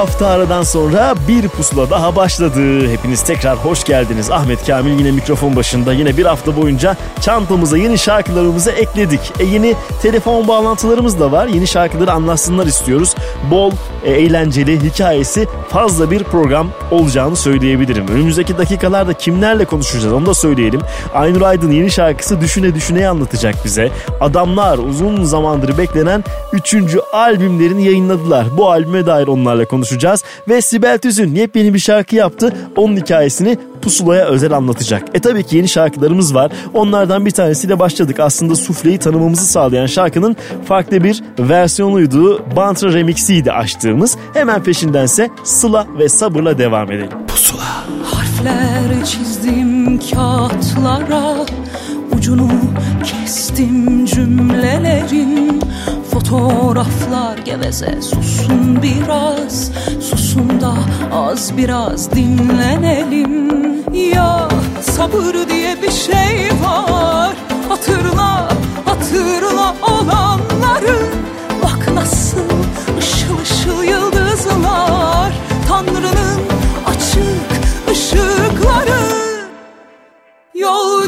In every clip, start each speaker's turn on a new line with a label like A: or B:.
A: Hafta aradan sonra bir pusula daha başladı. Hepiniz tekrar hoş geldiniz. Ahmet Kamil yine mikrofon başında. Yine bir hafta boyunca çantamıza yeni şarkılarımızı ekledik. E yeni telefon bağlantılarımız da var. Yeni şarkıları anlatsınlar istiyoruz. Bol, e, eğlenceli, hikayesi fazla bir program olacağını söyleyebilirim. Önümüzdeki dakikalarda kimlerle konuşacağız onu da söyleyelim. Aynur Aydın yeni şarkısı Düşüne Düşüne'yi anlatacak bize. Adamlar uzun zamandır beklenen 3. albümlerini yayınladılar. Bu albüme dair onlarla konuşacağız. Ve Sibel Tüzün yepyeni bir şarkı yaptı. Onun hikayesini Pusula'ya özel anlatacak. E tabii ki yeni şarkılarımız var. Onlardan bir tanesiyle başladık. Aslında sufleyi tanımamızı sağlayan şarkının farklı bir versiyonuydu. Bantra remixiydi açtığımız. Hemen peşindense Sıla ve Sabır'la devam edelim.
B: Pusula.
C: Harfler çizdim kağıtlara Ucunu kestim cümlelerin Fotoğraflar geveze susun biraz Susun da az biraz dinlenelim. Ya sabır diye bir şey var Hatırla hatırla olanları. Bak nasıl ışıl ışıl yıldızlar Tanrı'nın açık ışıkları. Yolcu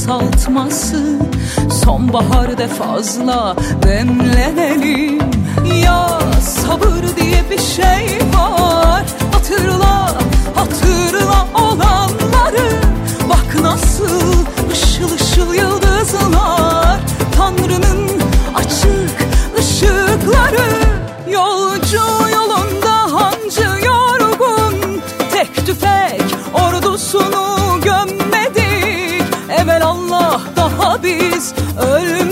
C: kısaltması. Sonbahar de fazla demlenelim. Ya sabır diye bir şey var. Hatırla, hatırla olanları. Bak nasıl ışıl ışıl yıldızlar. Tanrı'nın açık ışıkları. Yolcu biz ölmedik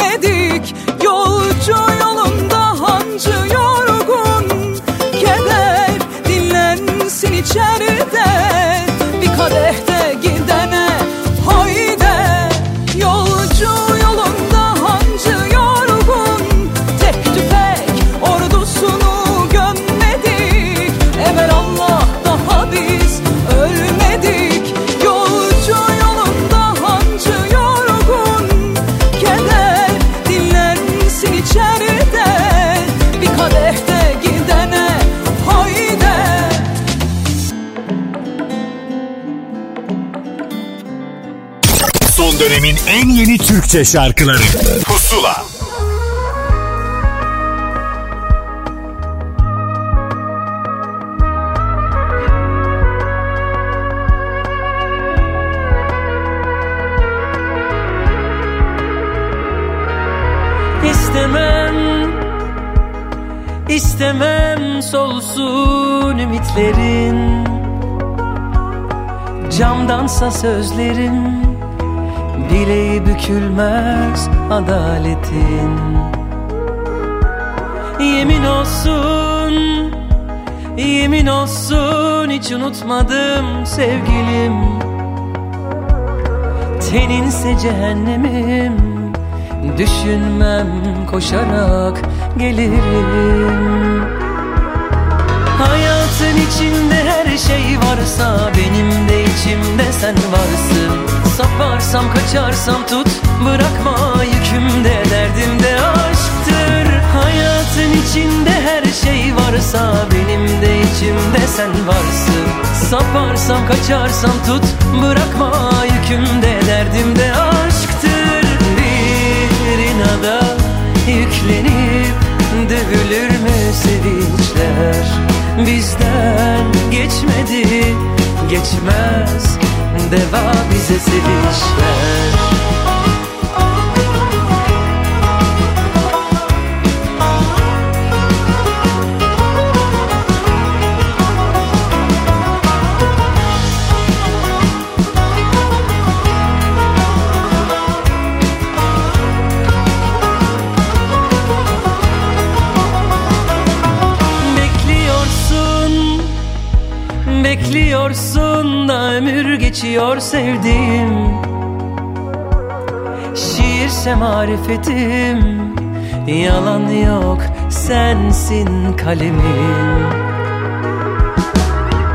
B: Türkçe şarkıları. Pusula.
D: İstemem istemem solsun ümitlerin. Camdansa sözlerim Bileği bükülmez adaletin. Yemin olsun Yemin olsun hiç unutmadım sevgilim. Teninse cehennemim Düşünmem koşarak gelirim. Hayatın içinde her şey varsa Benim de içimde sen varsın Saparsam kaçarsam tut. Bırakma yükümde derdimde aşktır. Hayatın içinde her şey varsa Benim de içimde sen varsın. Saparsam kaçarsam tut. Bırakma yükümde derdimde aşktır. Bir inada yüklenip Dövülür mü sevinçler? Bizden geçmedi Geçmez Deva bize sevinçler Bekliyorsun da ömür geçiyor sevdiğim. Şiirse marifetim Yalan yok sensin içinde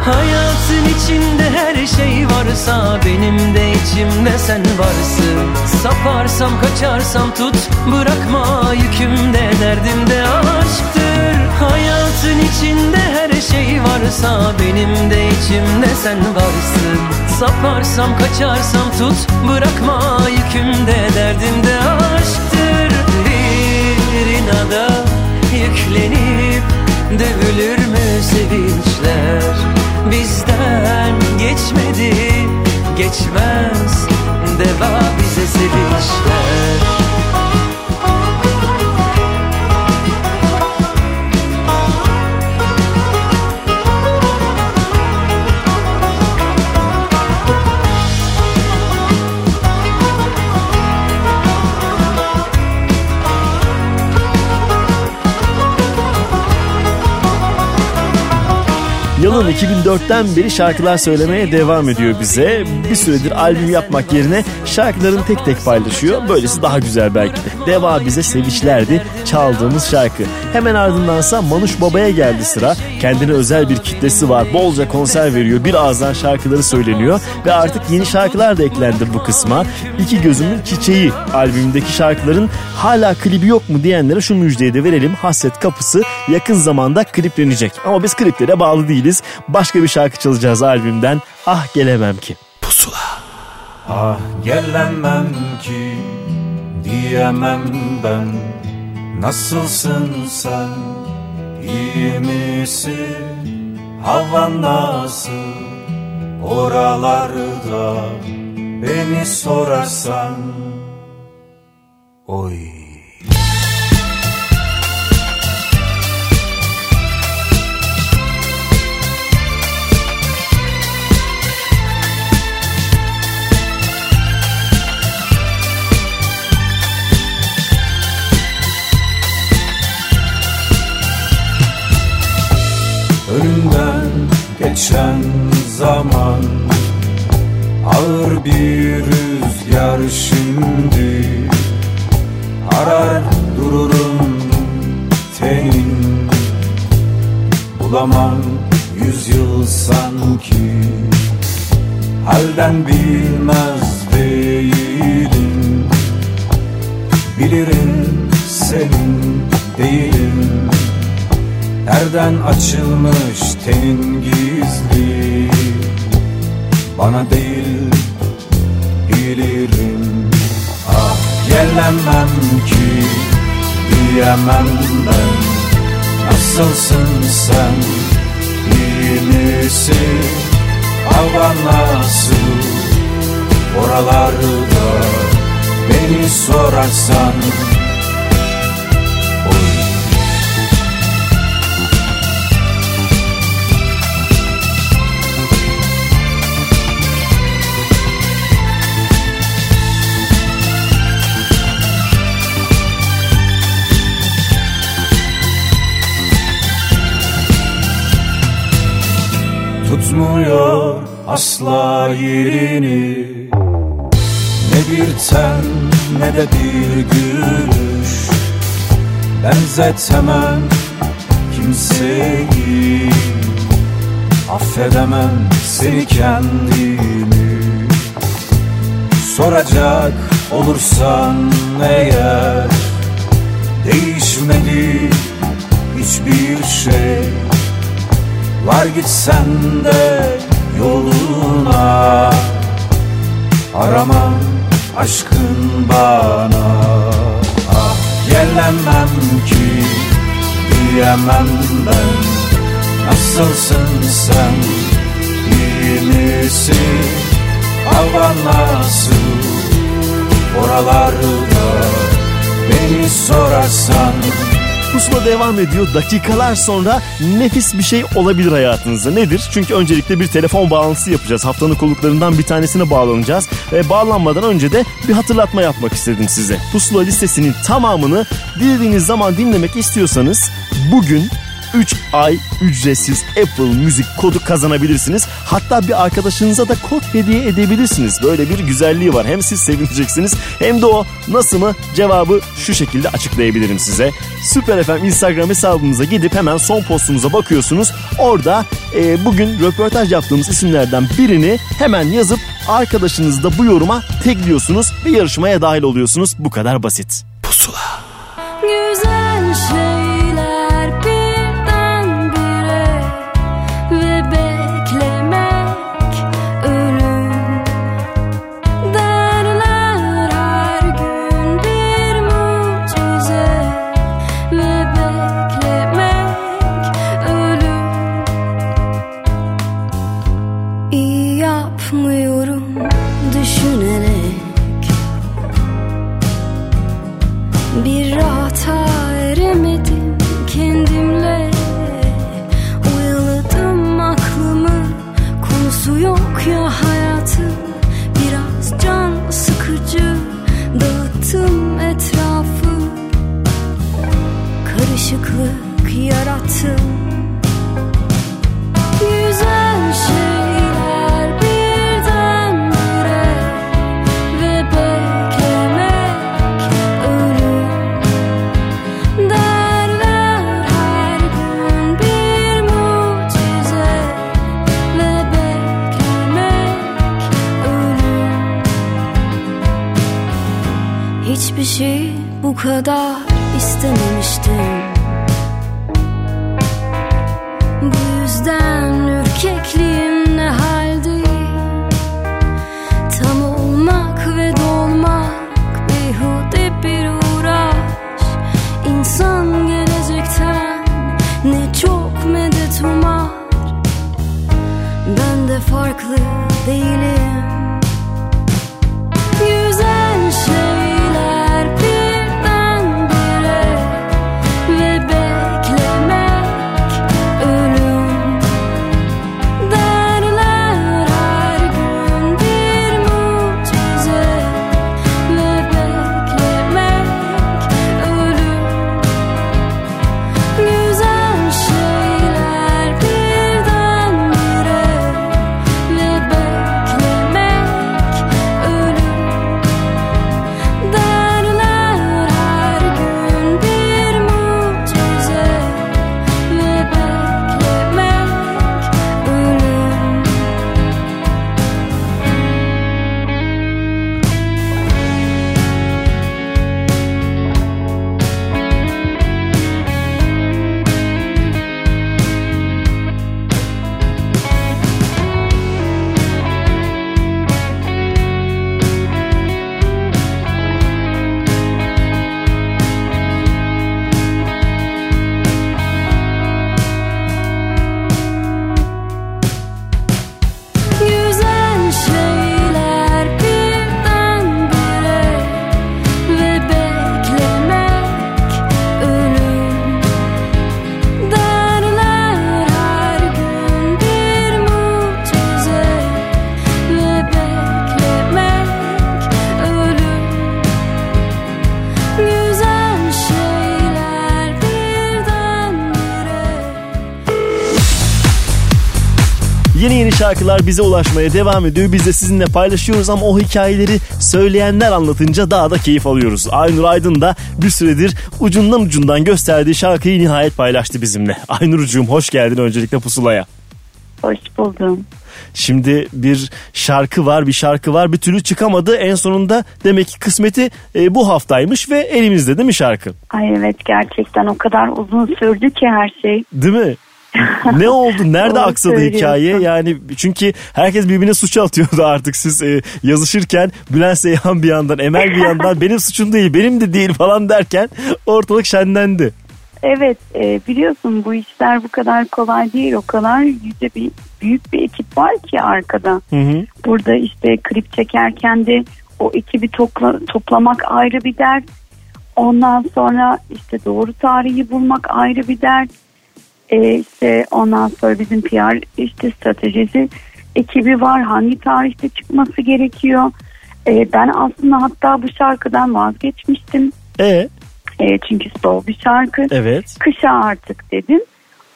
D: her şey varsa Benim de içimde sen varsın. Saparsam kaçarsam tut Bırakma yükümde derdimde aşktır. Hayatın içinde her şey varsa Benim de içimde sen varsın. Saparsam kaçarsam tut Bırakma yükümde derdimde aşktır. Bir inada yüklenip Dövülür mü sevinçler Bizden geçmedi. Geçmez Deva bize sevinçler
A: Yılın 2004'ten beri şarkılar söylemeye devam ediyor bize. Bir süredir albüm yapmak yerine şarkıların tek tek paylaşıyor. Böylesi daha güzel belki de. Deva bize sevişlerdi çaldığımız şarkı. Hemen ardındansa Manuş Baba'ya geldi sıra. Kendine özel bir kitlesi var. Bolca konser veriyor. Bir ağızdan şarkıları söyleniyor. Ve artık yeni şarkılar da eklendi bu kısma. İki Gözümün Çiçeği albümündeki şarkıların hala klibi yok mu diyenlere şu müjdeyi de verelim. Hasret Kapısı yakın zamanda kliplenecek. Ama biz kliplere bağlı değiliz. Başka bir şarkı çalacağız albümden. Ah gelemem ki.
E: Pusula. Ah gelemem ki diyemem ben. Nasılsın sen? İyi misin? Havan nasıl? Oralarda Beni sorarsan. Oy geçen zaman Ağır bir rüzgar şimdi Arar dururum tenin Bulamam yüzyıl sanki Halden bilmez değilim. Bilirim senin değilim Nereden açılmış tenin gizli? Bana değil bilirim. Ah gelemem ki diyemem ben. Nasılsın sen iyi misin? Hava nasıl oralarda Beni sorarsan tutmuyor asla yerini. Ne bir ten ne de bir gülüş. Benzetemem kimseyi. Affedemem seni kendimi. Soracak olursan eğer Değişmedi hiçbir şey Var gitsen de yoluna. Arama aşkın bana. Ah gelemem ki diyemem ben. Nasılsın sen iyi misin? Hava nasıl oralarda Beni sorarsan
A: Pusula devam ediyor. Dakikalar sonra nefis bir şey olabilir hayatınızda. Nedir? Çünkü öncelikle bir telefon bağlantısı yapacağız. Haftanın konuklarından bir tanesine bağlanacağız. Ve bağlanmadan önce de bir hatırlatma yapmak istedim size. Pusula listesinin tamamını dilediğiniz zaman dinlemek istiyorsanız bugün 3 ay ücretsiz Apple Müzik kodu kazanabilirsiniz. Hatta bir arkadaşınıza da kod hediye edebilirsiniz. Böyle bir güzelliği var. Hem siz sevineceksiniz hem de o nasıl mı cevabı şu şekilde açıklayabilirim size. Süper FM Instagram hesabımıza gidip hemen son postumuza bakıyorsunuz. Orada e, bugün röportaj yaptığımız isimlerden birini hemen yazıp arkadaşınızı da bu yoruma tekliyorsunuz ve yarışmaya dahil oluyorsunuz. Bu kadar basit. Pusula.
F: Güzel şeyler kadar istememiştim. Bu yüzden ürkekliğim
A: şarkılar bize ulaşmaya devam ediyor. Biz de sizinle paylaşıyoruz ama o hikayeleri söyleyenler anlatınca daha da keyif alıyoruz. Aynur Aydın da bir süredir ucundan ucundan gösterdiği şarkıyı nihayet paylaştı bizimle. Aynurcuğum hoş geldin öncelikle pusulaya.
G: Hoş buldum.
A: Şimdi bir şarkı var bir şarkı var bir türlü çıkamadı. En sonunda demek ki kısmeti e, bu haftaymış ve elimizde değil mi şarkı?
G: Ay evet gerçekten o kadar uzun sürdü ki her şey.
A: Değil mi? ne oldu? Nerede aksadı hikaye? Yani çünkü herkes birbirine suç atıyordu artık siz e, yazışırken Bülent Seyhan bir yandan, Emel bir yandan benim suçum değil, benim de değil falan derken ortalık şenlendi.
G: Evet e, biliyorsun bu işler bu kadar kolay değil. O kadar yüce bir büyük bir ekip var ki arkada.
A: Hı hı.
G: Burada işte klip çekerken de o ekibi topla, toplamak ayrı bir dert. Ondan sonra işte doğru tarihi bulmak ayrı bir dert. E, işte ondan sonra bizim PR işte stratejisi ekibi var. Hangi tarihte çıkması gerekiyor? E, ben aslında hatta bu şarkıdan vazgeçmiştim.
A: E
G: E, çünkü sol bir şarkı.
A: evet.
G: Kışa artık dedim.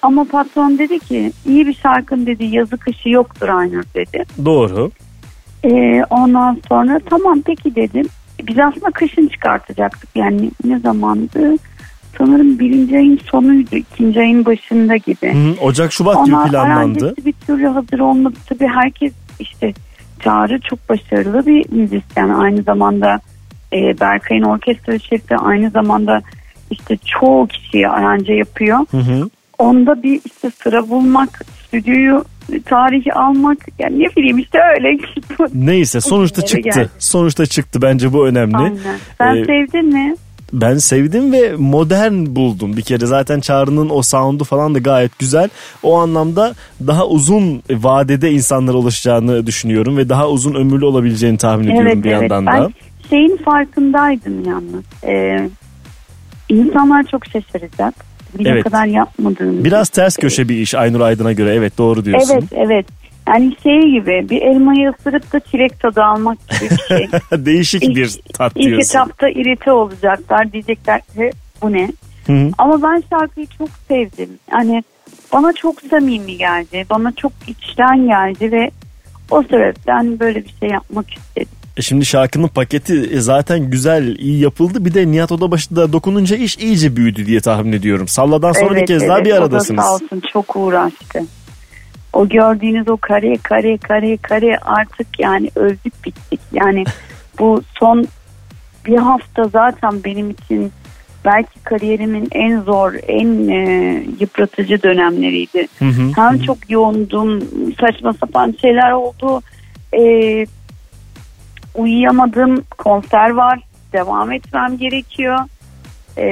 G: Ama patron dedi ki iyi bir şarkın dedi yazı kışı yoktur Aynur dedi.
A: Doğru.
G: Ee, ondan sonra tamam peki dedim. Biz aslında kışın çıkartacaktık. Yani ne zamandı? Sanırım birinci ayın sonuydu. ikinci ayın başında gibi.
A: Hı Ocak Şubat gibi
G: Ama
A: planlandı.
G: aranjesi bir türlü hazır olmadı. Tabii herkes işte Çağrı çok başarılı bir müzisyen. Aynı zamanda e, Berkay'ın orkestra şefi aynı zamanda işte çoğu kişiye aranje yapıyor.
A: Hı hı.
G: Onda bir işte sıra bulmak, stüdyoyu tarihi almak yani ne bileyim işte öyle.
A: Neyse sonuçta çıktı.
G: geldi.
A: Sonuçta çıktı bence bu önemli.
G: Aynen. Sen
A: Ee,
G: sevdin mi?
A: Ben sevdim ve modern buldum bir kere. Zaten Çağrı'nın o sound'u falan da gayet güzel. O anlamda daha uzun vadede insanlara ulaşacağını düşünüyorum ve daha uzun ömürlü olabileceğini tahmin ediyorum
G: Evet
A: bir
G: evet.
A: yandan
G: Ben
A: da.
G: şeyin farkındaydım yalnız. Ee, insanlar çok şaşıracak. Bir
A: Evet.
G: kadar yapmadığını.
A: Biraz ters köşe bir iş Aynur Aydın'a göre. Evet doğru diyorsun.
G: Evet evet. Yani şey gibi bir elmayı ısırıp da çilek tadı almak gibi bir şey.
A: Değişik
G: İlk-
A: bir tat
G: İlk
A: diyorsun.
G: etapta irite olacaklar. Diyecekler ki bu ne?
A: Hı hı.
G: Ama ben şarkıyı çok sevdim. Hani bana çok samimi geldi. Bana çok içten geldi ve o sebepten böyle bir şey yapmak istedim.
A: E Şimdi şarkının paketi e, zaten güzel, iyi yapıldı. Bir de Nihat Odabaşı da dokununca iş iyice büyüdü diye tahmin ediyorum. Salladan sonra bir kez daha bir aradasınız.
G: sağ olsun çok uğraştı. O gördüğünüz o kare kare kare kare artık yani öldük bittik. Yani bu son bir hafta zaten benim için belki kariyerimin en zor, en e, yıpratıcı dönemleriydi.
A: Hı hı.
G: Hem çok yoğundum, saçma sapan şeyler oldu. E, uyuyamadım, konser var, devam etmem gerekiyor. E,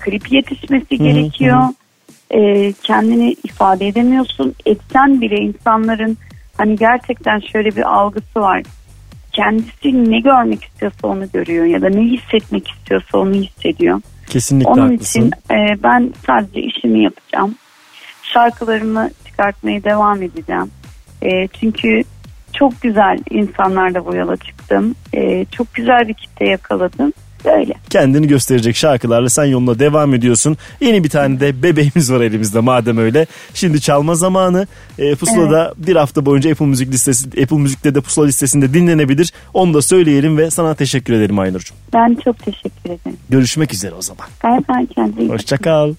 G: klip yetişmesi
A: Hı hı,
G: gerekiyor. E, kendini ifade edemiyorsun. Etsen bile insanların hani gerçekten şöyle bir algısı var. Kendisi ne görmek istiyorsa onu görüyor ya da ne hissetmek istiyorsa onu hissediyor.
A: Kesinlikle
G: Onun
A: haklısın.
G: için e, ben sadece işimi yapacağım. Şarkılarımı çıkartmaya devam edeceğim. E, çünkü çok güzel insanlarla bu yola çıktım. E, çok güzel bir kitle yakaladım. Böyle.
A: kendini gösterecek şarkılarla sen yoluna devam ediyorsun. Yeni bir tane de bebeğimiz var elimizde madem öyle. Şimdi çalma zamanı. E, Pusula'da bir hafta boyunca Apple Müzik listesi, Apple Müzik'te de Pusula listesinde dinlenebilir. Onu da söyleyelim ve sana teşekkür ederim Aynur'cum.
G: Ben çok teşekkür ederim.
A: Görüşmek üzere o zaman.
G: Bay kendine iyi.
A: Hoşçakal.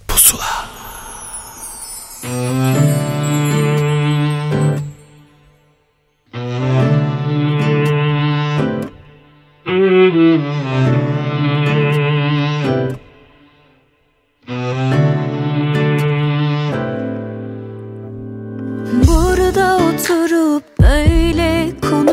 H: Burada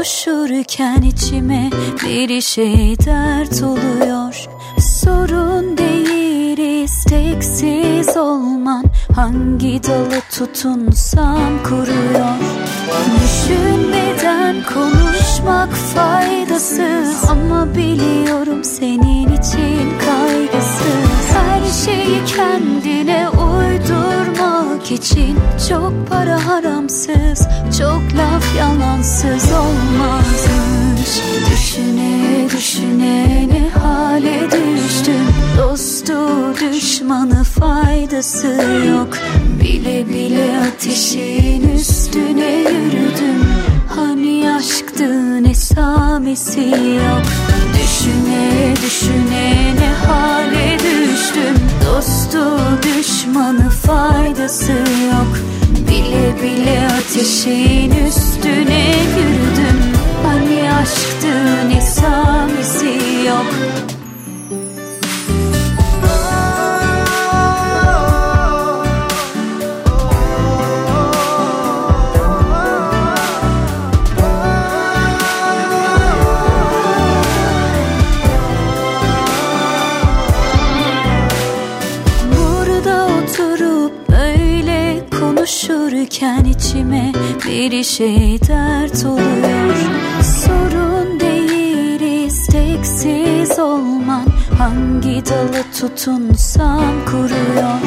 H: konuşurken içime bir şey dert oluyor. Sorun değil isteksiz olman Hangi dalı tutunsam kuruyor. Düşünmeden konuşmak faydasız Ama biliyorum senin için kaygısız. Her şeyi kendine uydurmak için Çok para haramsız, çok laf yalansız olmazmış Düşüne düşüne ne hale düştüm Dostu düşmanı faydası yok. Bile bile ateşin üstüne yürüdüm Hani aşktı ne samisi yok. Düşüne düşüne ne hale düştüm. Dostu düşmanı faydası yok. Bile bile ateşin üstüne yürüdüm. Hani aşktı ne samisi yok konuşurken içime bir şey dert oluyor Sorun değil isteksiz olman. Hangi dalı tutunsam kuruyor.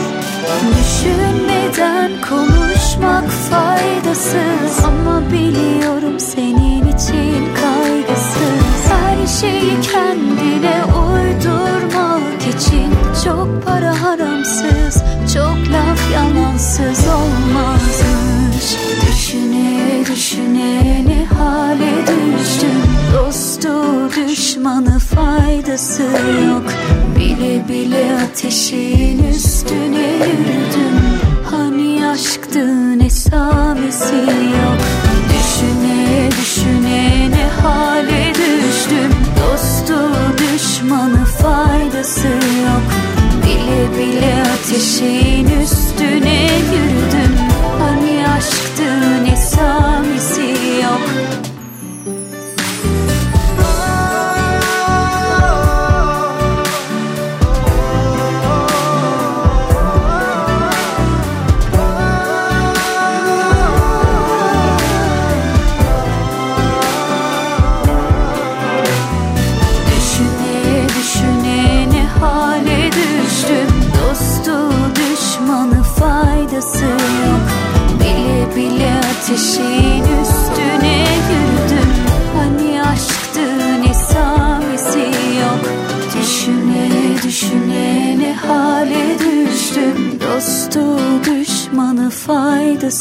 H: Düşünmeden konuşmak faydasız. Ama biliyorum senin için kaygısız. Her şeyi kendine uydurmak için Çok para haramsız, çok laf yalan
I: Pusula faydası yok. Bile bile ateşin üstüne yürüdüm. Hani aşktın esamesi yok. Düşüne düşüne ne hale düştüm. Dostu düşmanı faydası yok. Bile bile ateşin üstüne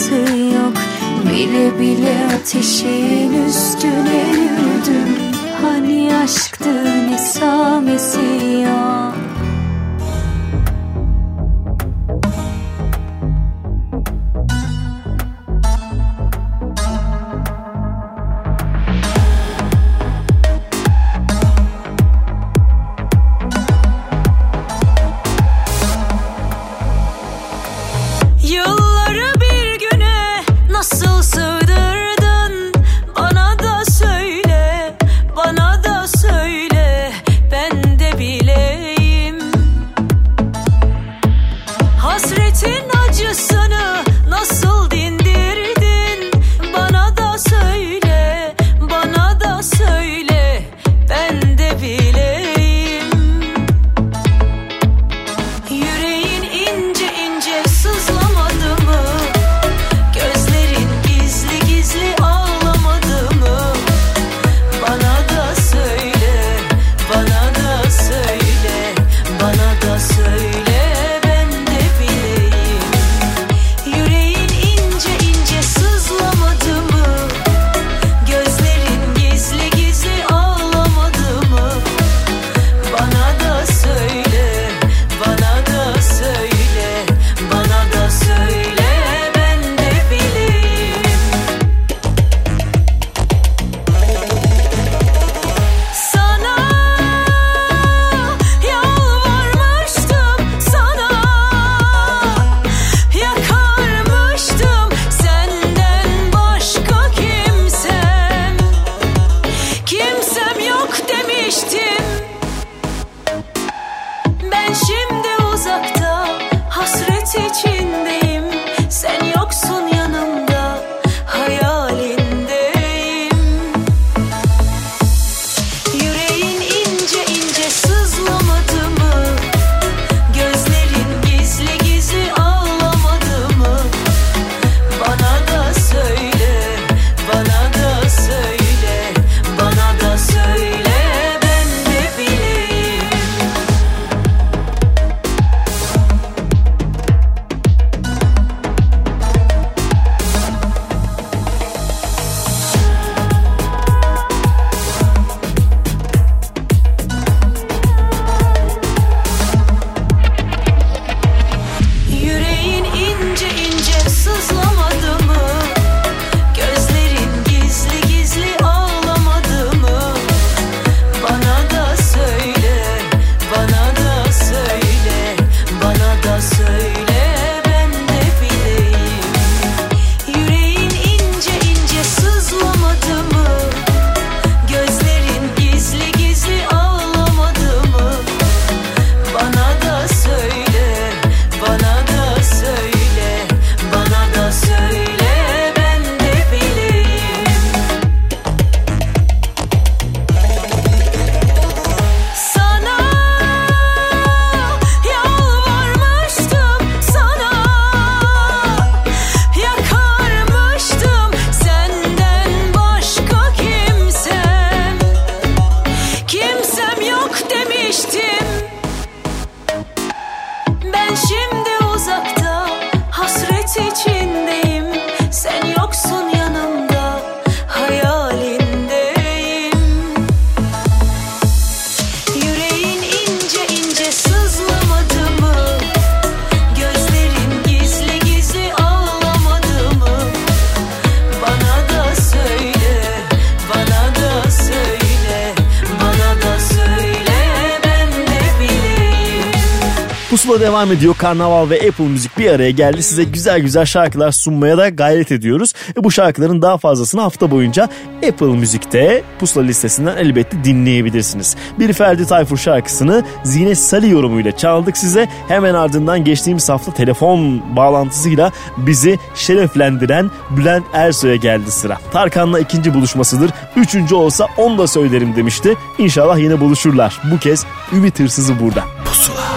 I: faydası yok. Bile bile ateşin üstüne yürüdüm. Hani aşktın esamesi yok.
A: Devam ediyor. Karnaval ve Apple Müzik bir araya geldi. Size güzel güzel şarkılar sunmaya da gayret ediyoruz. E bu şarkıların daha fazlasını hafta boyunca Apple Müzik'te Pusula listesinden elbette dinleyebilirsiniz. Bir Ferdi Tayfur şarkısını Zine Sali yorumuyla çaldık size. Hemen ardından geçtiğimiz hafta telefon bağlantısıyla bizi şereflendiren Bülent Ersoy'a geldi sıra. Tarkan'la ikinci buluşmasıdır. Üçüncü olsa onu da söylerim demişti. İnşallah yine buluşurlar. Bu kez Ümit Hırsızı burada. Pusula.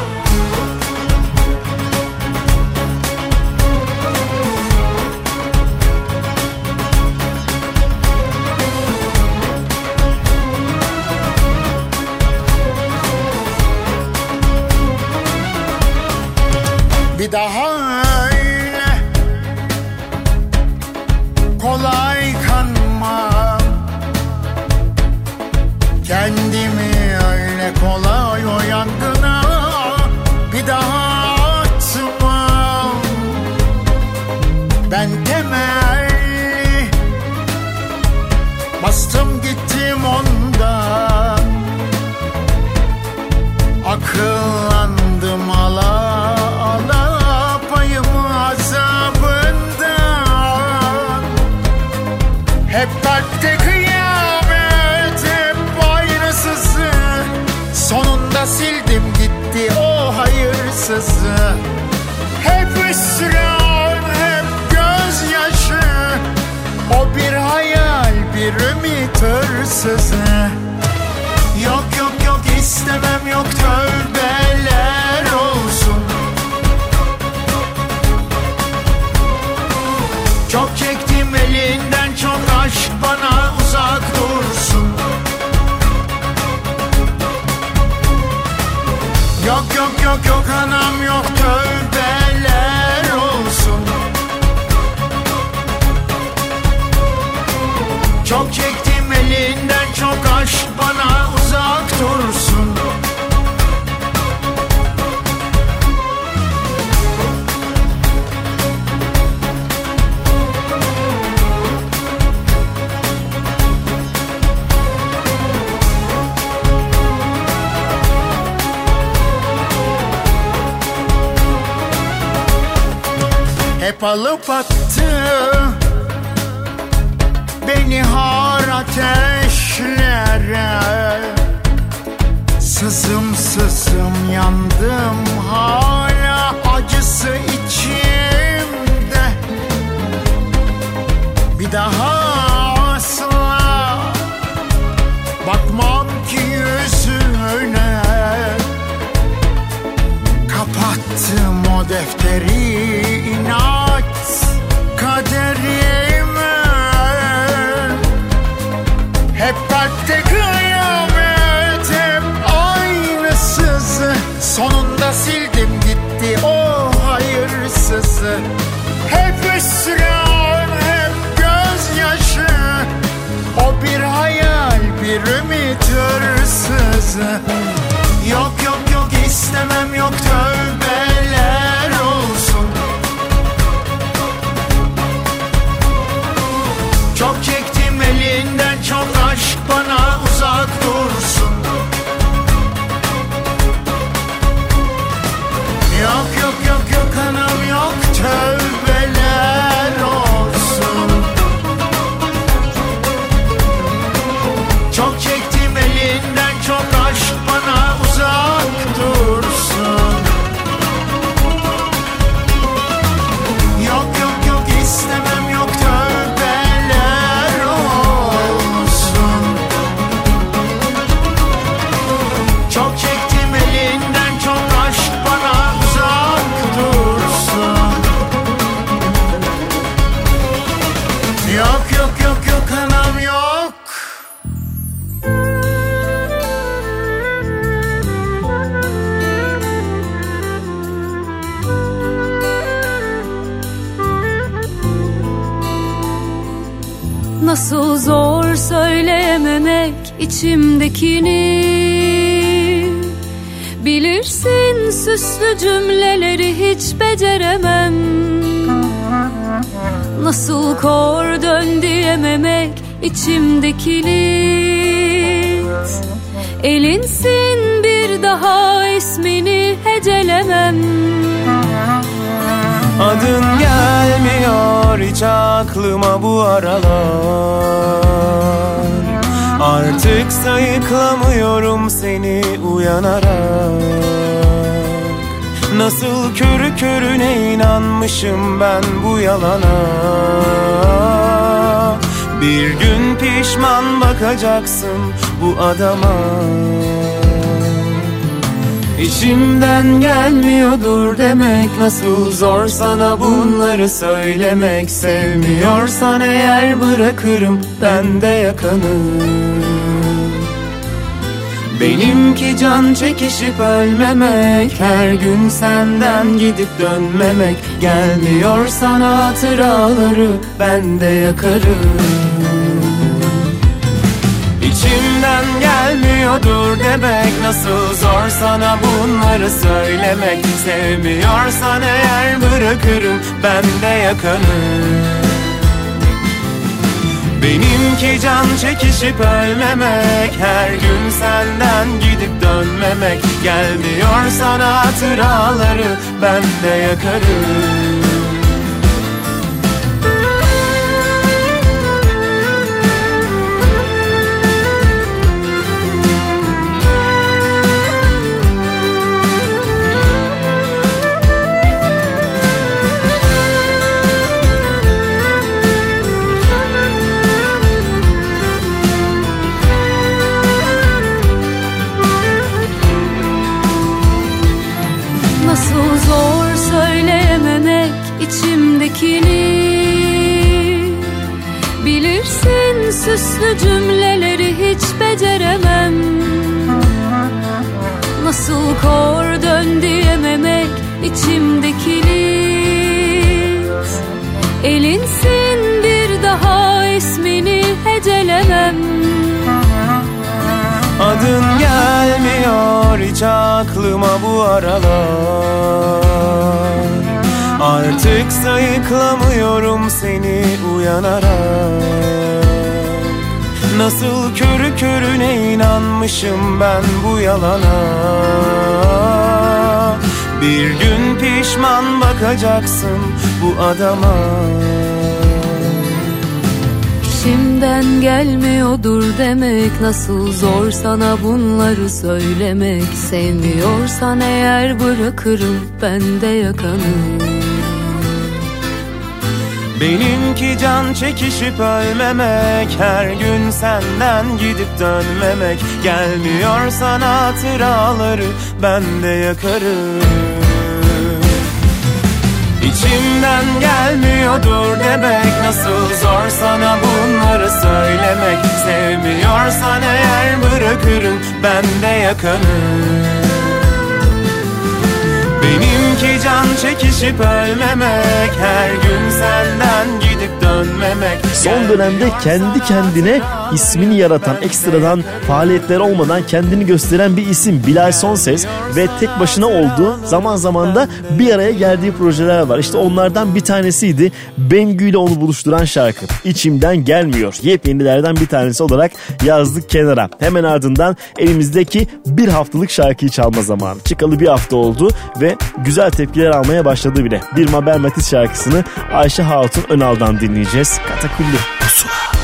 J: Sızım sızım yandım hala acısı içimde. Bir daha asla bakmam ki yüzüne. Kapattım o defteri inat ümit hırsızı Yok yok yok istemem yok tövbeler
C: içimdekini. Bilirsin süslü cümleleri hiç beceremem. Nasıl kor dön diyememek içimdekini. Elinsin bir daha ismini hecelemem.
K: Adın gelmiyor hiç aklıma bu aralar Artık sayıklamıyorum seni uyanarak. Nasıl körü körüne inanmışım ben bu yalana. Bir gün pişman bakacaksın bu adama İçimden gelmiyordur demek Nasıl zor sana bunları söylemek. Sevmiyorsan eğer bırakırım ben de yakanı Benimki can çekişip ölmemek Her gün senden gidip dönmemek. Gelmiyor sana hatıraları ben de yakarım gelmiyordur demek Nasıl zor sana bunları söylemek. Sevmiyorsan eğer bırakırım ben de yakanı Benimki can çekişip ölmemek Her gün senden gidip dönmemek. Gelmiyor sana hatıraları ben de yakarım
C: içimdekini. Elinsin bir daha ismini hecelemem.
K: Adın gelmiyor hiç aklıma bu aralar. Artık sayıklamıyorum seni uyanarak. Nasıl körü körüne inanmışım ben bu yalana Bir gün pişman bakacaksın bu adama.
C: İçimden gelmiyordur demek Nasıl zor sana bunları söylemek. Sevmiyorsan eğer bırakırım ben de yakanı.
K: Benimki can çekişip ölmemek Her gün senden gidip dönmemek. Gelmiyor sana hatıraları ben de yakarım İçimden gelmiyordur demek. Nasıl zor sana bunları söylemek. Sevmiyorsan eğer bırakırım ben de yakanı Benimki can çekişip ölmemek. Her gün senden gidip
A: Son dönemde kendi kendine ismini yaratan ekstradan faaliyetler olmadan kendini gösteren bir isim Bilal Sonses ve tek başına olduğu zaman zaman da bir araya geldiği projeler var. İşte onlardan bir tanesiydi Bengü ile onu buluşturan şarkı. İçimden gelmiyor. Yepyenilerden bir tanesi olarak yazdık kenara. Hemen ardından elimizdeki bir haftalık şarkıyı çalma zamanı. Çıkalı bir hafta oldu ve güzel tepkiler almaya başladı bile. Bir Mabel Matiz şarkısını Ayşe Hatun Önal'dan dinleyeceğiz. Katakulli. Pusula.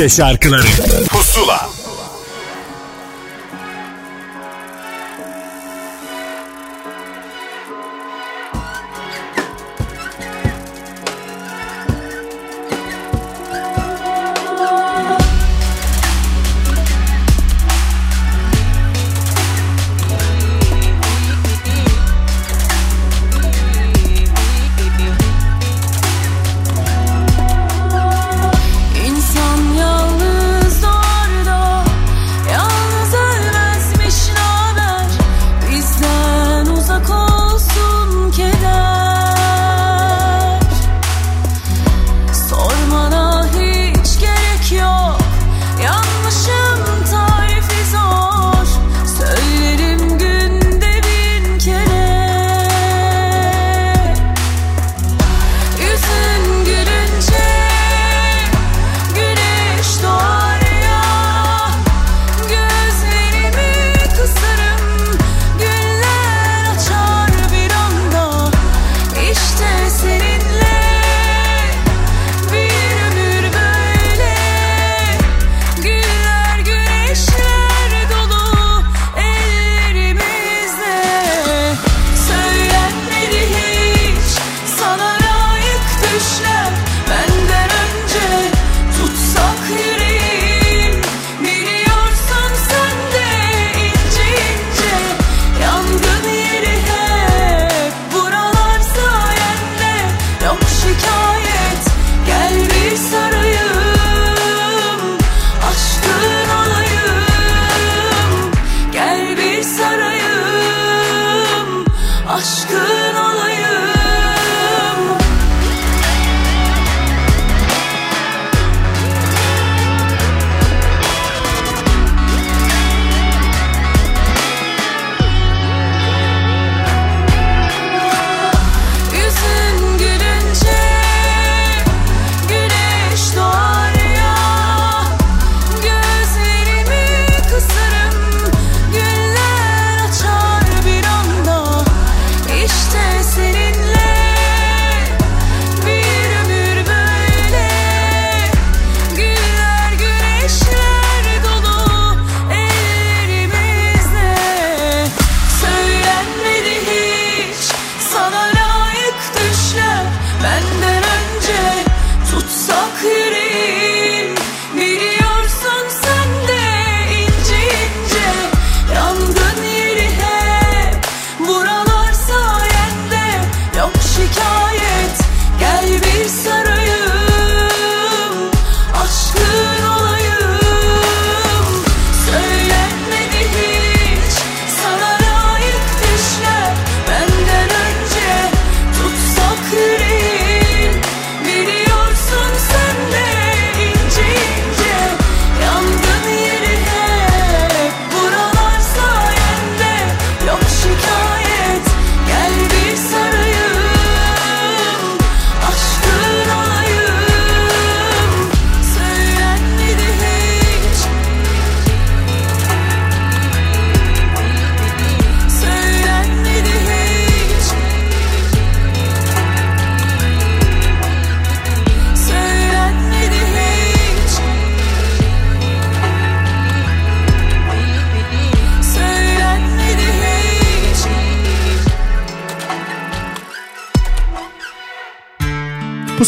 I: Türkçe şarkıları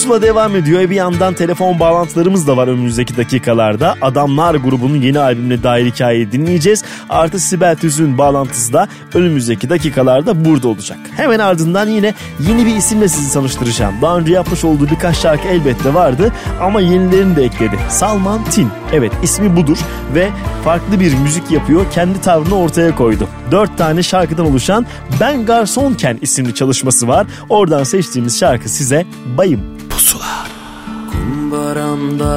I: Pusula
A: devam ediyor. E bir yandan telefon bağlantılarımız da var önümüzdeki dakikalarda. Adamlar grubunun yeni albümüne dair hikayeyi dinleyeceğiz. Artı Sibel Tüzün bağlantısı da önümüzdeki dakikalarda burada olacak. Hemen ardından yine yeni bir isimle sizi tanıştıracağım. Daha önce yapmış olduğu birkaç şarkı elbette vardı ama yenilerini de ekledi. Salman Tin. Evet ismi budur ve farklı bir müzik yapıyor. Kendi tavrını ortaya koydu. Dört tane şarkıdan oluşan Ben Garsonken isimli çalışması var. Oradan seçtiğimiz şarkı size Bayım.
D: Kumbaramda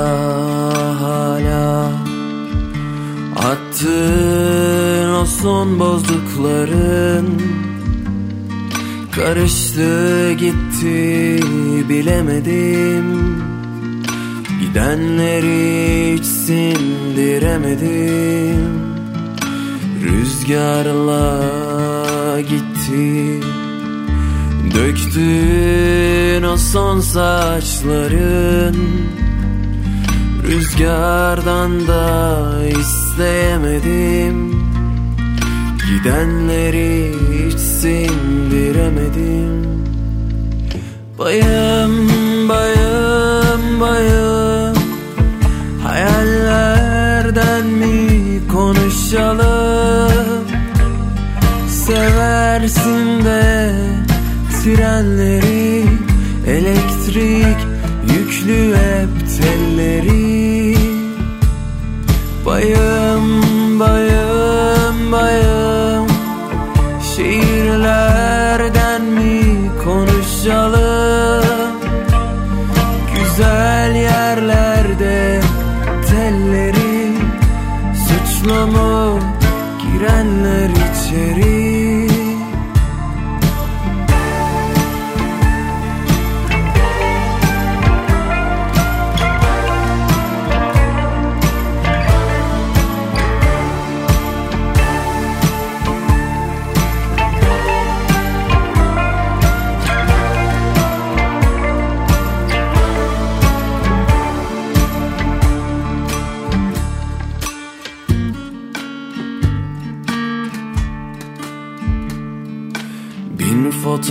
D: hala. Attığın o son bozdukların Karıştı gitti bilemedim. Gidenleri hiç sindiremedim. Rüzgarla gitti Döktün o son saçların. Rüzgardan da isteyemedim Gidenleri hiç sindiremedim. Bayım bayım bayım. Hayallerden mi konuşalım? Seversin de trenleri Elektrik yüklü hep telleri. Bayım bayım bayım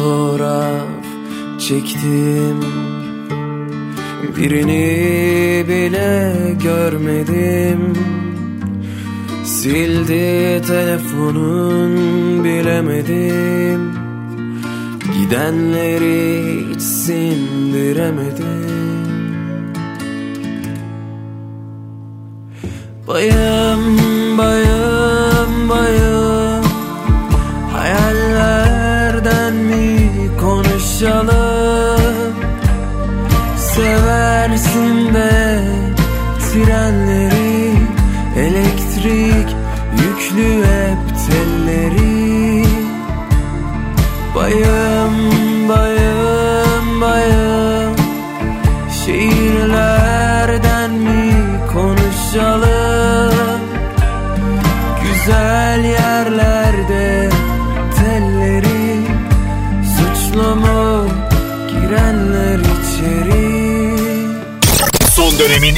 D: fotoğraf çektim. Birini bile görmedim. Sildi telefonun bilemedim. Gidenleri hiç sindiremedim. Bayım bayım bayım. Hayallerden mi konuşalım? Seversin de trenleri Elektrik yüklü hep telleri. Bayım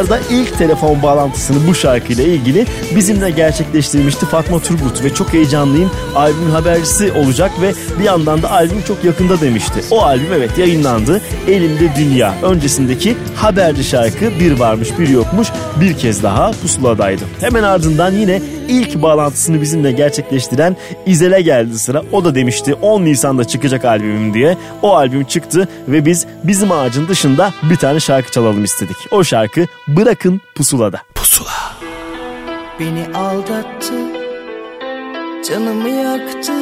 A: Haftalarda ilk telefon bağlantısını bu şarkıyla ilgili bizimle gerçekleştirmişti Fatma Turgut ve çok heyecanlıyım albümün habercisi olacak ve bir yandan da albüm çok yakında demişti. O albüm evet yayınlandı. Elimde Dünya. Öncesindeki haberci şarkı bir varmış bir yokmuş bir kez daha pusuladaydı. Hemen ardından yine ilk bağlantısını bizimle gerçekleştiren İzel'e geldi sıra. O da demişti 10 Nisan'da çıkacak albümüm diye. O albüm çıktı ve biz bizim ağacın dışında bir tane şarkı çalalım istedik. O şarkı Bırakın Pusula'da. Pusula.
I: Beni aldattı Canımı yaktı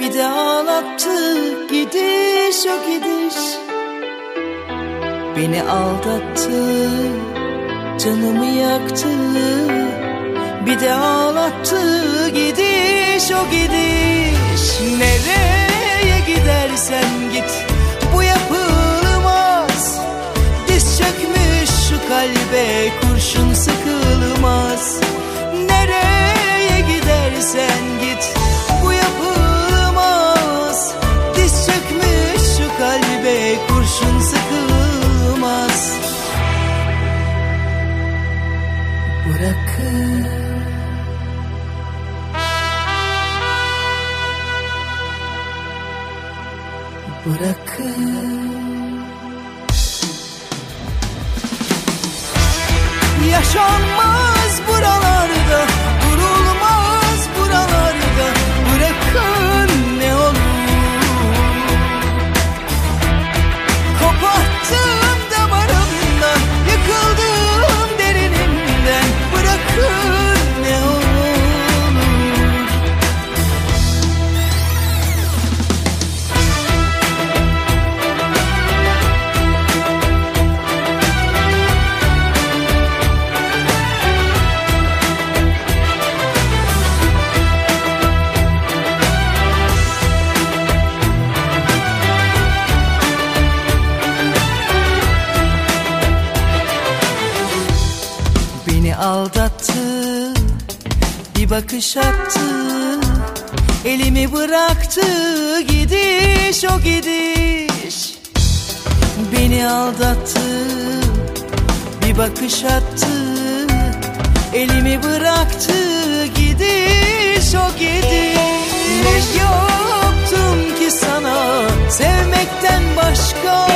I: Bir de ağlattı Gidiş o gidiş Beni aldattı Canımı yaktı Bir de ağlattı Gidiş o gidiş. Nereye gidersen git Bu yapılmaz. Diz çökmüş şu kalbe kurşun sıkılmaz. Nereye gidersen git bu yapılmaz. Diz çökmüş şu kalbe kurşun sıkılmaz. Bırakın Bırakın Yaşanmaz bakış attı Elimi bıraktı Gidiş o gidiş. Beni aldattı Bir bakış attı. Elimi bıraktı Gidiş o gidiş. Ne yaptım ki sana Sevmekten başka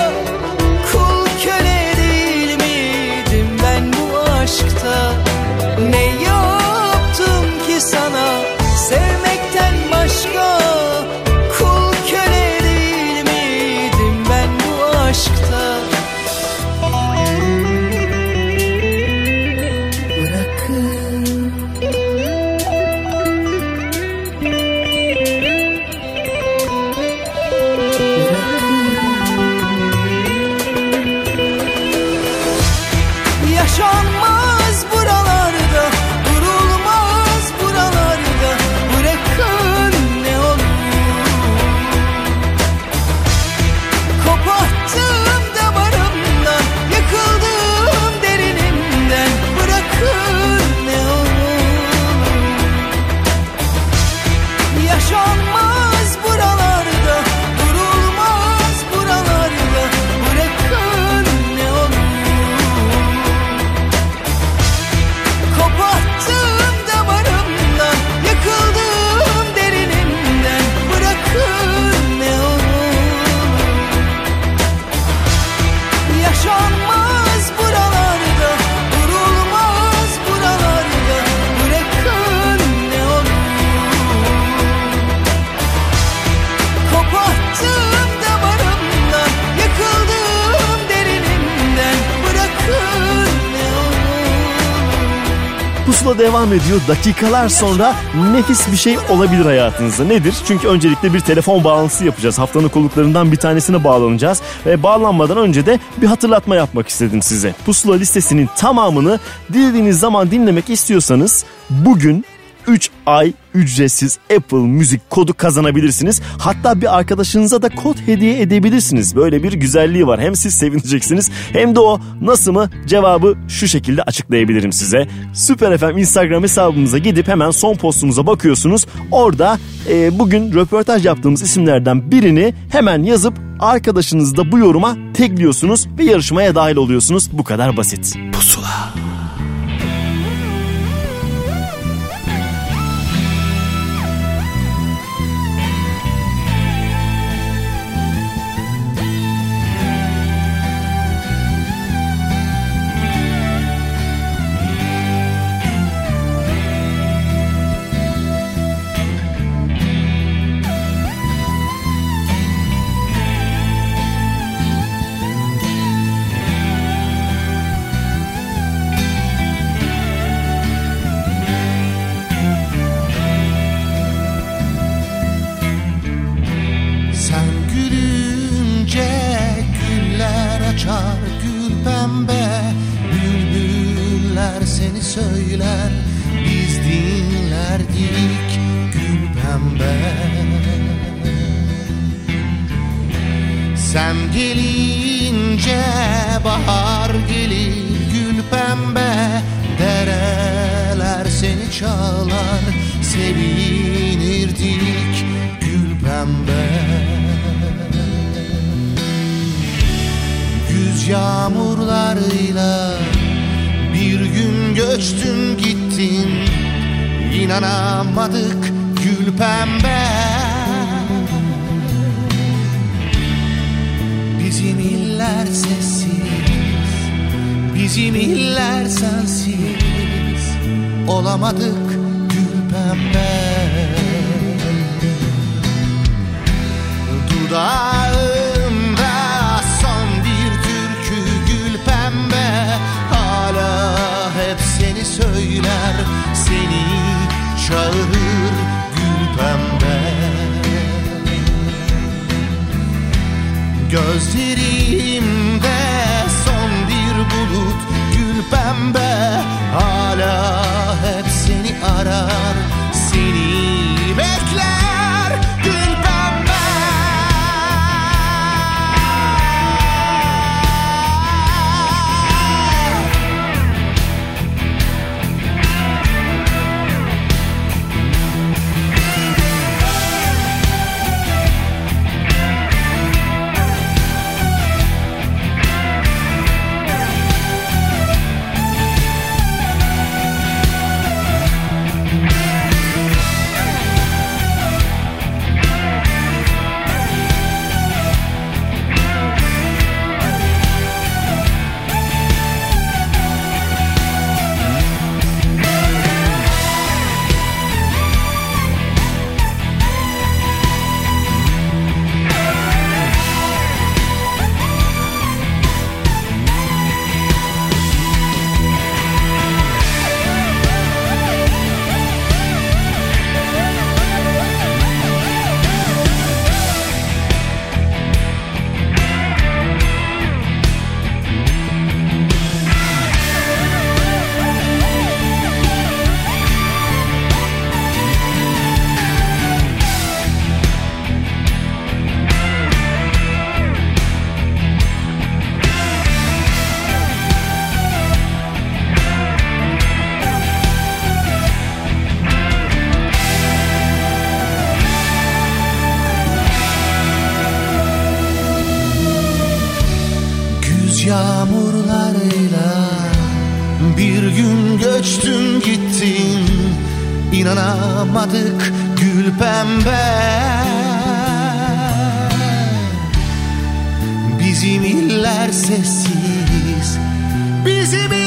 A: devam ediyor. Dakikalar sonra nefis bir şey olabilir hayatınızda. Nedir? Çünkü öncelikle bir telefon bağlantısı yapacağız. Haftanın konuklarından bir tanesine bağlanacağız. Ve bağlanmadan önce de bir hatırlatma yapmak istedim size. Pusula listesinin tamamını dilediğiniz zaman dinlemek istiyorsanız bugün
L: 3 ay ücretsiz Apple Müzik kodu kazanabilirsiniz. Hatta bir arkadaşınıza da kod hediye edebilirsiniz. Böyle bir güzelliği var. Hem siz sevineceksiniz hem de o nasıl mı cevabı şu şekilde açıklayabilirim size. Süper FM Instagram hesabımıza gidip hemen son postumuza bakıyorsunuz. Orada e, bugün röportaj yaptığımız isimlerden birini hemen yazıp arkadaşınızı da bu yoruma tekliyorsunuz ve yarışmaya dahil oluyorsunuz. Bu kadar basit. Pusula.
M: İnanamadık gül pembe. Bizim iller sessiz Bizim iller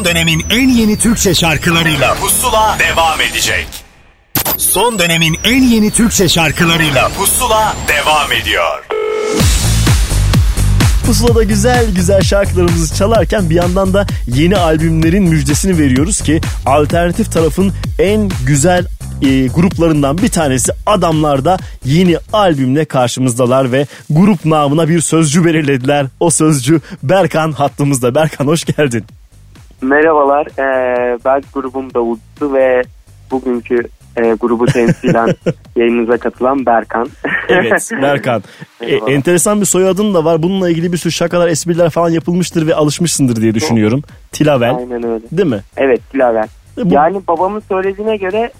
M: Son
B: dönemin en yeni Türkçe şarkılarıyla Pusula devam edecek. Son dönemin en yeni Türkçe şarkılarıyla Pusula devam ediyor.
A: Pusula'da güzel güzel şarkılarımızı çalarken bir yandan da yeni albümlerin müjdesini veriyoruz ki alternatif tarafın en güzel e, gruplarından bir tanesi Adamlar da yeni albümle karşımızdalar ve grup namına bir sözcü belirlediler. O sözcü Berkan hattımızda. Berkan hoş geldin.
N: Merhabalar, ee, ben grubum Davutsu ve bugünkü e, grubu temsilen yayınınıza katılan Berkan.
A: Evet Berkan. E, enteresan bir soyadın da var. Bununla ilgili bir sürü şakalar, espriler falan yapılmıştır ve alışmışsındır diye düşünüyorum. Tilavel.
N: Aynen öyle.
A: Değil mi?
N: Evet, Dilaver.
A: bu-
N: Yani babamın söylediğine göre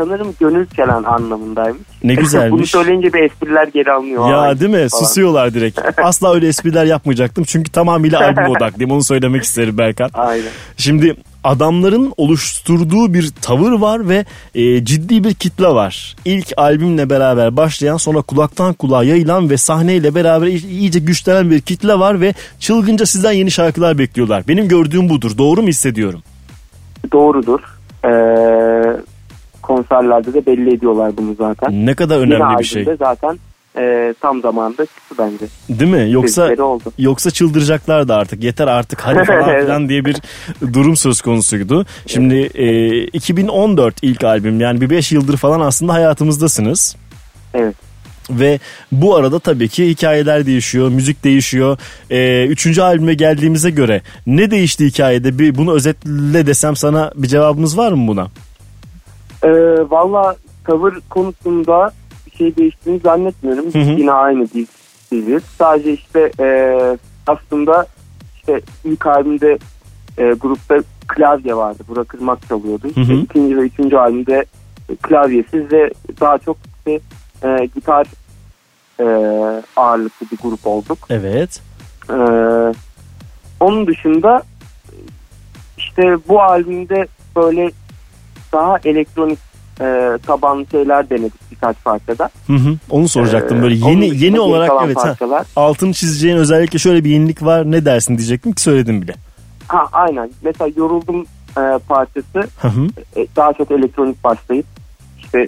N: sanırım gönül çelen anlamındaymış.
A: Ne güzelmiş.
N: Bunu söyleyince bir espriler geri alınıyor.
A: Ya
N: Ay,
A: değil mi?
N: falan.
A: Susuyorlar direkt. Asla öyle espriler yapmayacaktım. Çünkü tamamıyla albüm odaklıyım. Onu söylemek isterim Berkan.
N: Aynen.
A: Şimdi adamların oluşturduğu bir tavır var ve e, ciddi bir kitle var. İlk albümle beraber başlayan sonra kulaktan kulağa yayılan ve sahneyle beraber iy- iyice güçlenen bir kitle var ve çılgınca sizden yeni şarkılar bekliyorlar. Benim gördüğüm budur. Doğru mu hissediyorum?
N: Doğrudur. Ee, konserlerde de belli ediyorlar bunu zaten.
A: Ne kadar önemli bir şey.
N: zaten e, tam zamanda çıktı bence.
A: Değil mi? Yoksa
N: Sesleri oldu.
A: yoksa çıldıracaklar da artık. Yeter artık hadi falan filan diye bir durum söz konusuydu. Şimdi e, 2014 ilk albüm yani bir 5 yıldır falan aslında hayatımızdasınız.
N: Evet.
A: Ve bu arada tabii ki hikayeler değişiyor, müzik değişiyor. E, üçüncü albüme geldiğimize göre ne değişti hikayede? Bir bunu özetle desem sana bir cevabımız var mı buna?
N: Ee, Valla cover konusunda bir şey değiştiğini zannetmiyorum.
A: Hı hı.
N: Yine aynı dizi. Sadece işte e, aslında işte ilk albümde e, grupta klavye vardı. Burak Irmak çalıyordu.
A: Hı hı.
N: İşte ikinci ve üçüncü albümde klavyesiz ve daha çok işte e, gitar e, ağırlıklı bir grup olduk.
A: Evet.
N: Ee, onun dışında işte bu albümde böyle daha elektronik e, tabanlı şeyler denedik birkaç parçada.
A: Hı hı. Onu soracaktım
N: Ee,
A: böyle
N: onun
A: yeni yeni olarak evet ha,
N: parçalar.
A: altını çizeceğin özellikle şöyle bir yenilik var ne dersin diyecektim ki söyledim bile.
N: Ha aynen. Mesela yoruldum e, parçası
A: Hı hı.
N: e, daha çok elektronik başlayıp işte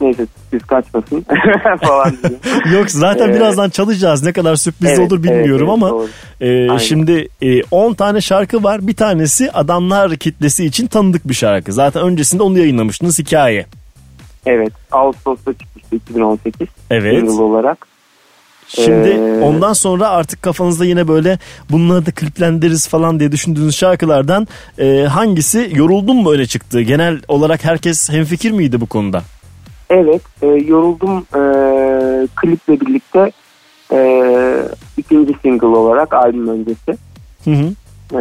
N: neyse sürpriz kaçmasın falan.
A: Yok zaten
N: Ee,
A: birazdan çalacağız. Ne kadar sürprizli
N: evet,
A: olur bilmiyorum
N: evet, evet,
A: ama
N: doğru.
A: e,
N: Aynen.
A: şimdi e, 10 tane şarkı var. Bir tanesi adamlar kitlesi için tanıdık bir şarkı. Zaten öncesinde onu yayınlamıştınız hikaye.
N: Evet. Ağustos'ta çıkmıştı 2018.
A: Evet.
N: Single olarak.
A: Şimdi
N: Ee,
A: ondan sonra artık kafanızda yine böyle bunları da kliplendiririz falan diye düşündüğünüz şarkılardan e, hangisi yoruldun mu öne çıktı? Genel olarak herkes hemfikir miydi bu konuda?
N: Evet, e, yoruldum e, kliple birlikte e, ikinci single olarak albüm öncesi
A: Hı hı.
N: e,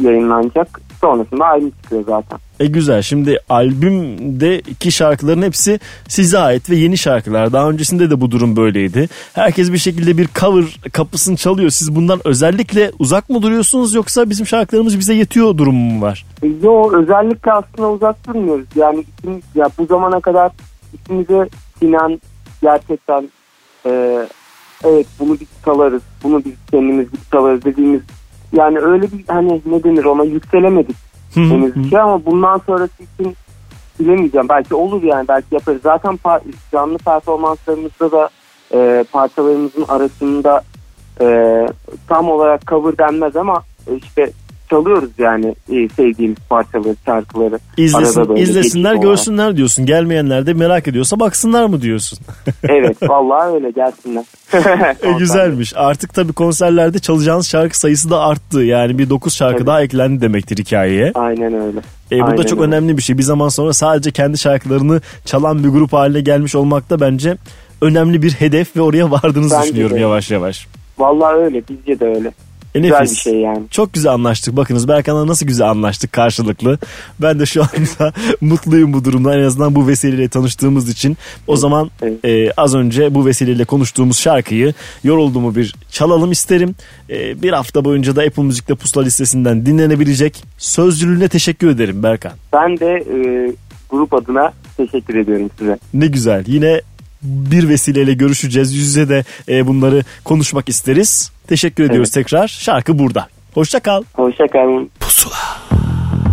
N: yayınlanacak. Sonrasında albüm çıkıyor zaten.
A: E güzel. Şimdi albümdeki şarkıların hepsi size ait ve yeni şarkılar. Daha öncesinde de bu durum böyleydi. Herkes bir şekilde bir cover kapısını çalıyor. Siz bundan özellikle uzak mı duruyorsunuz yoksa bizim şarkılarımız bize yetiyor durumu mu var?
N: Yo özellikle aslında uzak durmuyoruz. Yani ya bu zamana kadar ismimize sinen gerçekten e, evet bunu biz çalarız, bunu biz kendimiz biz çalarız dediğimiz yani öyle bir hani ne denir ona yükselemedik henüz şey ama bundan sonrası için bilemeyeceğim. Belki olur yani belki yaparız. Zaten canlı performanslarımızda da e, parçalarımızın arasında e, tam olarak cover denmez ama e, işte çalıyoruz yani e, sevdiğimiz parçaları, şarkıları.
A: İzlesin, izlesinler
N: geçiş olarak.
A: görsünler diyorsun. Gelmeyenler de merak ediyorsa baksınlar mı diyorsun?
N: Evet vallahi öyle gelsinler.
A: E, güzelmiş. Artık tabii konserlerde çalacağınız şarkı sayısı da arttı. Yani bir 9 şarkı daha eklendi demektir hikayeye.
N: Aynen öyle.
A: E, bu da
N: Aynen
A: çok
N: öyle.
A: önemli bir şey. Bir zaman sonra sadece kendi şarkılarını çalan bir grup haline gelmiş olmak da bence önemli bir hedef ve oraya vardığınızı
N: Bence
A: düşünüyorum
N: de.
A: yavaş yavaş.
N: Vallahi öyle bizce de öyle.
A: E,
N: Güzel
A: nefis.
N: bir şey yani.
A: Çok güzel anlaştık. Bakınız Berkan'la nasıl güzel anlaştık karşılıklı. Ben de şu anda mutluyum bu durumda. En azından bu vesileyle tanıştığımız için. O zaman e, az önce bu vesileyle konuştuğumuz şarkıyı yorulduğumu bir çalalım isterim. E, bir hafta boyunca da Apple Müzik'te pusula listesinden dinlenebilecek. Sözcülüğüne teşekkür ederim Berkan.
N: Ben de e, grup adına teşekkür ediyorum size.
A: Ne güzel. Yine bir vesileyle görüşeceğiz. Yüz yüze de e, bunları konuşmak isteriz. Teşekkür ediyoruz tekrar. Şarkı burada. Hoşça kal.
N: Hoşça kalın.
D: Yoruldum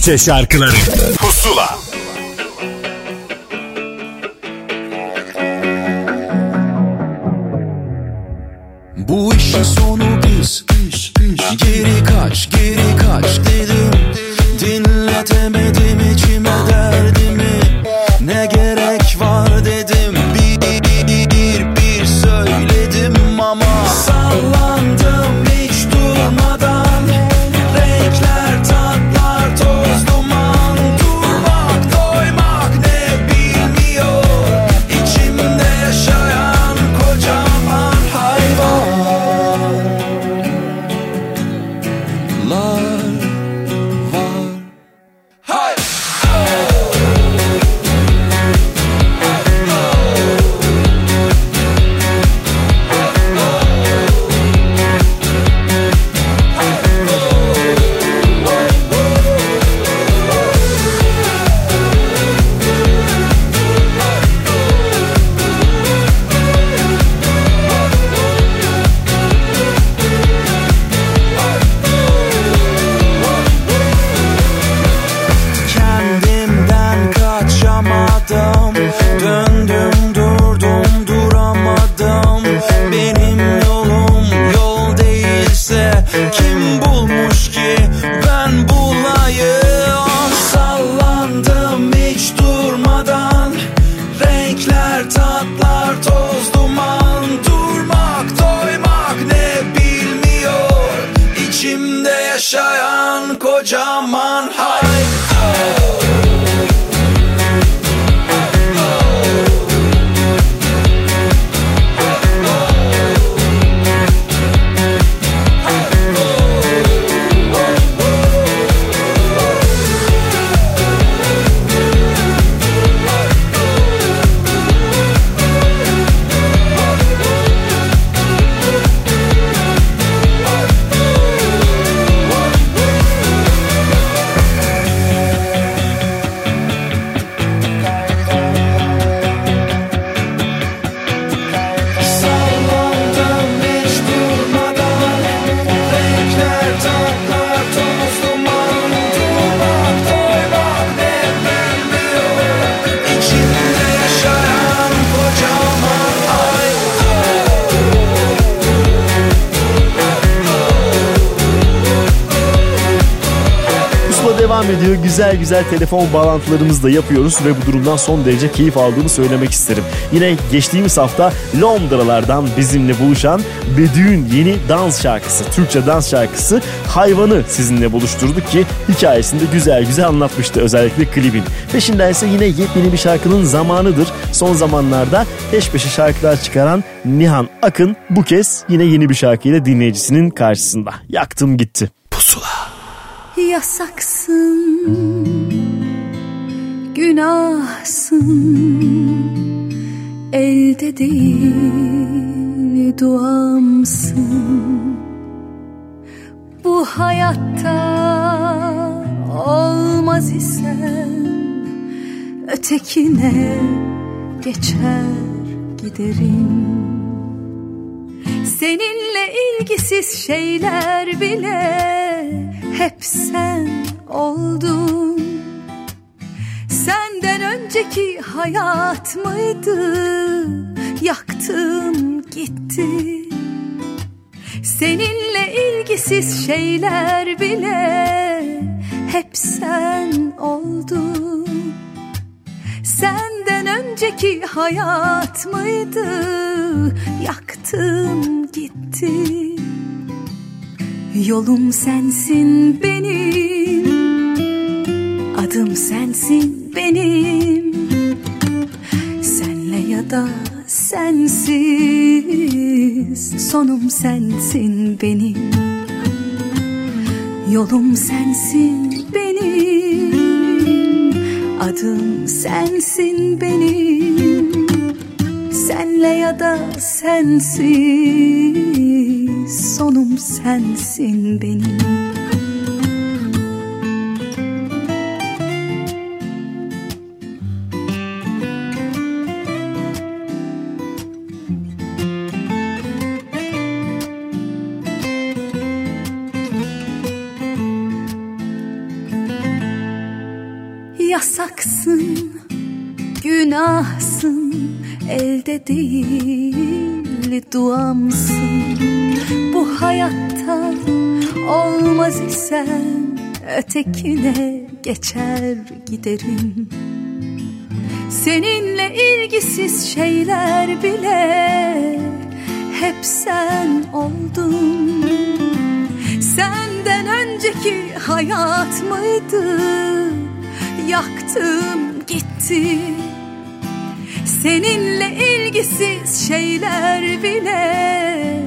D: Türkçe şarkıları Döndüm durdum duramadım. Benim yolum yol
O: değilse Kim bulmuş ki? Ben
D: bulayım. Sallandım hiç durmadan. Renkler tatlar toz
E: duman. Durmak doymak ne bilmiyor. İçimde yaşayan
A: kocaman hayal Güzel güzel telefon bağlantılarımızı da yapıyoruz ve bu durumdan son derece keyif aldığımı söylemek isterim. Yine geçtiğimiz hafta Londralardan bizimle buluşan Bedü'ün yeni dans şarkısı, Türkçe dans şarkısı Hayvanı sizinle buluşturduk ki hikayesinde güzel güzel anlatmıştı özellikle klibin. Peşinden ise yine yepyeni bir şarkının zamanıdır. Son zamanlarda peş peşe şarkılar çıkaran Nihan Akın bu kez yine yeni bir şarkıyla dinleyicisinin karşısında. Yaktım gitti. Pusula.
H: Yasaksın Günahsın. Elde değil duamsın. Bu hayatta olmaz isen Ötekine geçer giderim. Seninle ilgisiz şeyler bile hep sen oldun. Senden önceki hayat mıydı? Yaktım gitti. Seninle ilgisiz şeyler bile Hep sen oldun. Senden önceki hayat mıydı? Yaktım gitti Yolum sensin benim. Adım sensin benim. Senle ya da sensiz. Sonum sensin benim. Yolum sensin benim. Adım sensin benim. Senle ya da sensiz Sonum sensin benim. Yasaksın, günahsın, elde değil duamsın. Bu hayatta olmaz isen ötekine geçer giderim. Seninle ilgisiz şeyler bile hep sen oldun. Senden önceki hayat mıydı? yaktım gitti Seninle ilgisiz şeyler bile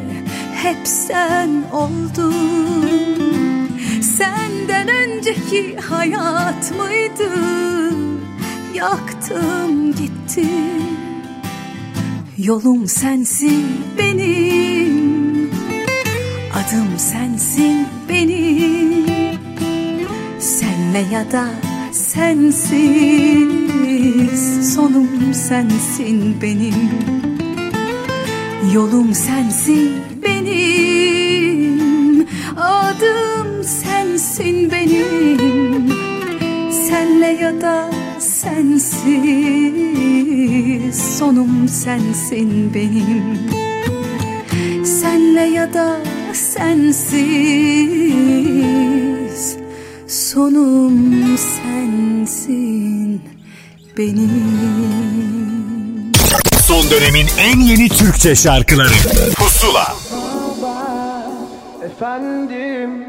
H: hep sen oldun. Senden önceki hayat mıydı? Yaktım gitti. Yolum sensin benim. Adım sensin benim. Senle ya da sensiz Sonum sensin benim. Yolum sensin benim Adım sensin benim. Senle ya da sensiz Sonum sensin benim. Senle ya da sensiz Sonum sensin benim.
B: Son dönemin en yeni Türkçe şarkıları. Pusula.
K: Efendim.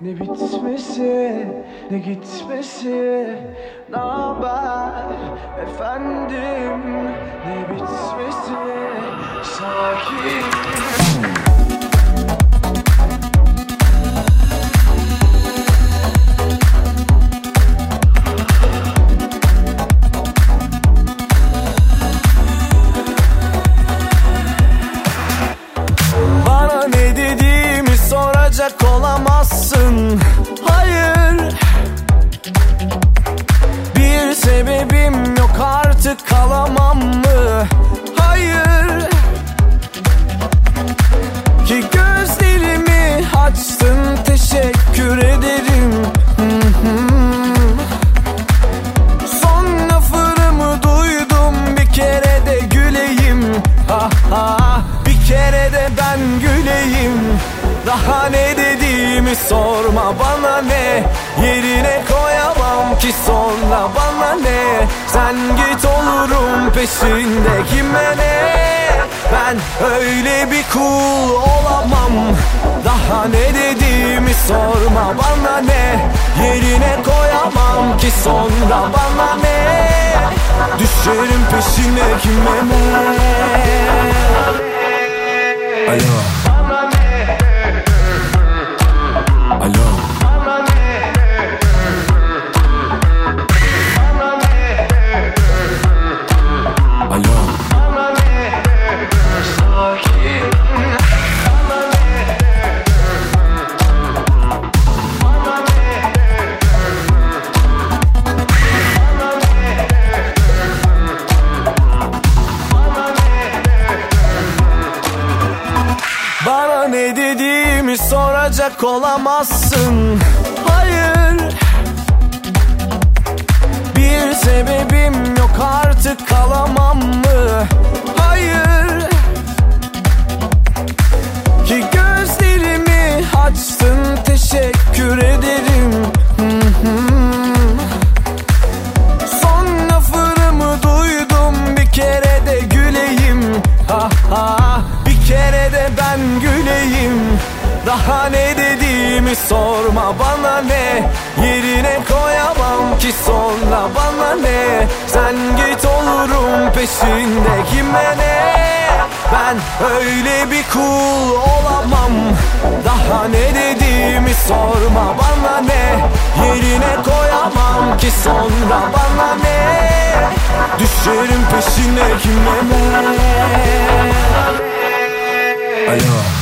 K: Ne bitmesi ne gitmesi? Ne haber Efendim? Ne bitmesi? Sakin olamazsın Hayır. Bir sebebim yok artık kalamam mı? Hayır. Ki gözlerimi açtın teşekkür ederim. Son lafımı duydum bir kere de güleyim. Ha ha Bir kere de ben güleyim. Daha ne dediğimi sorma bana ne? Yerine koyar sonra bana ne? Sen git olurum peşinde kime ne? Ben öyle bir kul olamam. Daha ne dediğimi sorma bana ne? Yerine koyamam ki sonra bana ne? Düşerim peşine kime ne? Alo dediğimi soracak olamazsın. Hayır. Bir sebebim yok artık kalamam mı? Hayır. Ki gözlerimi açtın teşekkür ederim. Son lafını duydum bir kere Daha ne dediğimi sorma bana ne? Yerine koyamam ki sonra bana ne? Sen git olurum peşinde kime ne? Ben öyle bir kul olamam. Daha ne dediğimi sorma bana ne? Yerine koyamam ki sonra bana ne? Düşerim peşine kime ne? Alo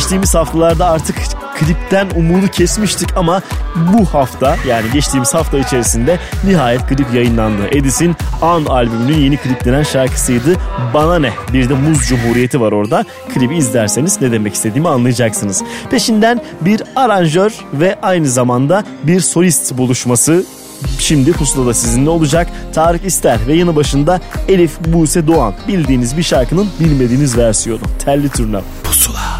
A: Geçtiğimiz haftalarda artık klipten umudu kesmiştik ama bu hafta yani geçtiğimiz hafta içerisinde nihayet klip yayınlandı. Edis'in An albümünün yeni kliplenen şarkısıydı Bana Ne. Bir de Muz Cumhuriyeti var orada. Klibi izlerseniz ne demek istediğimi anlayacaksınız. Peşinden bir aranjör ve aynı zamanda bir solist buluşması Şimdi pusulada sizinle olacak Tarık İster ve yanı başında Elif Buse Doğan bildiğiniz bir şarkının bilmediğiniz versiyonu Telli Turna Pusula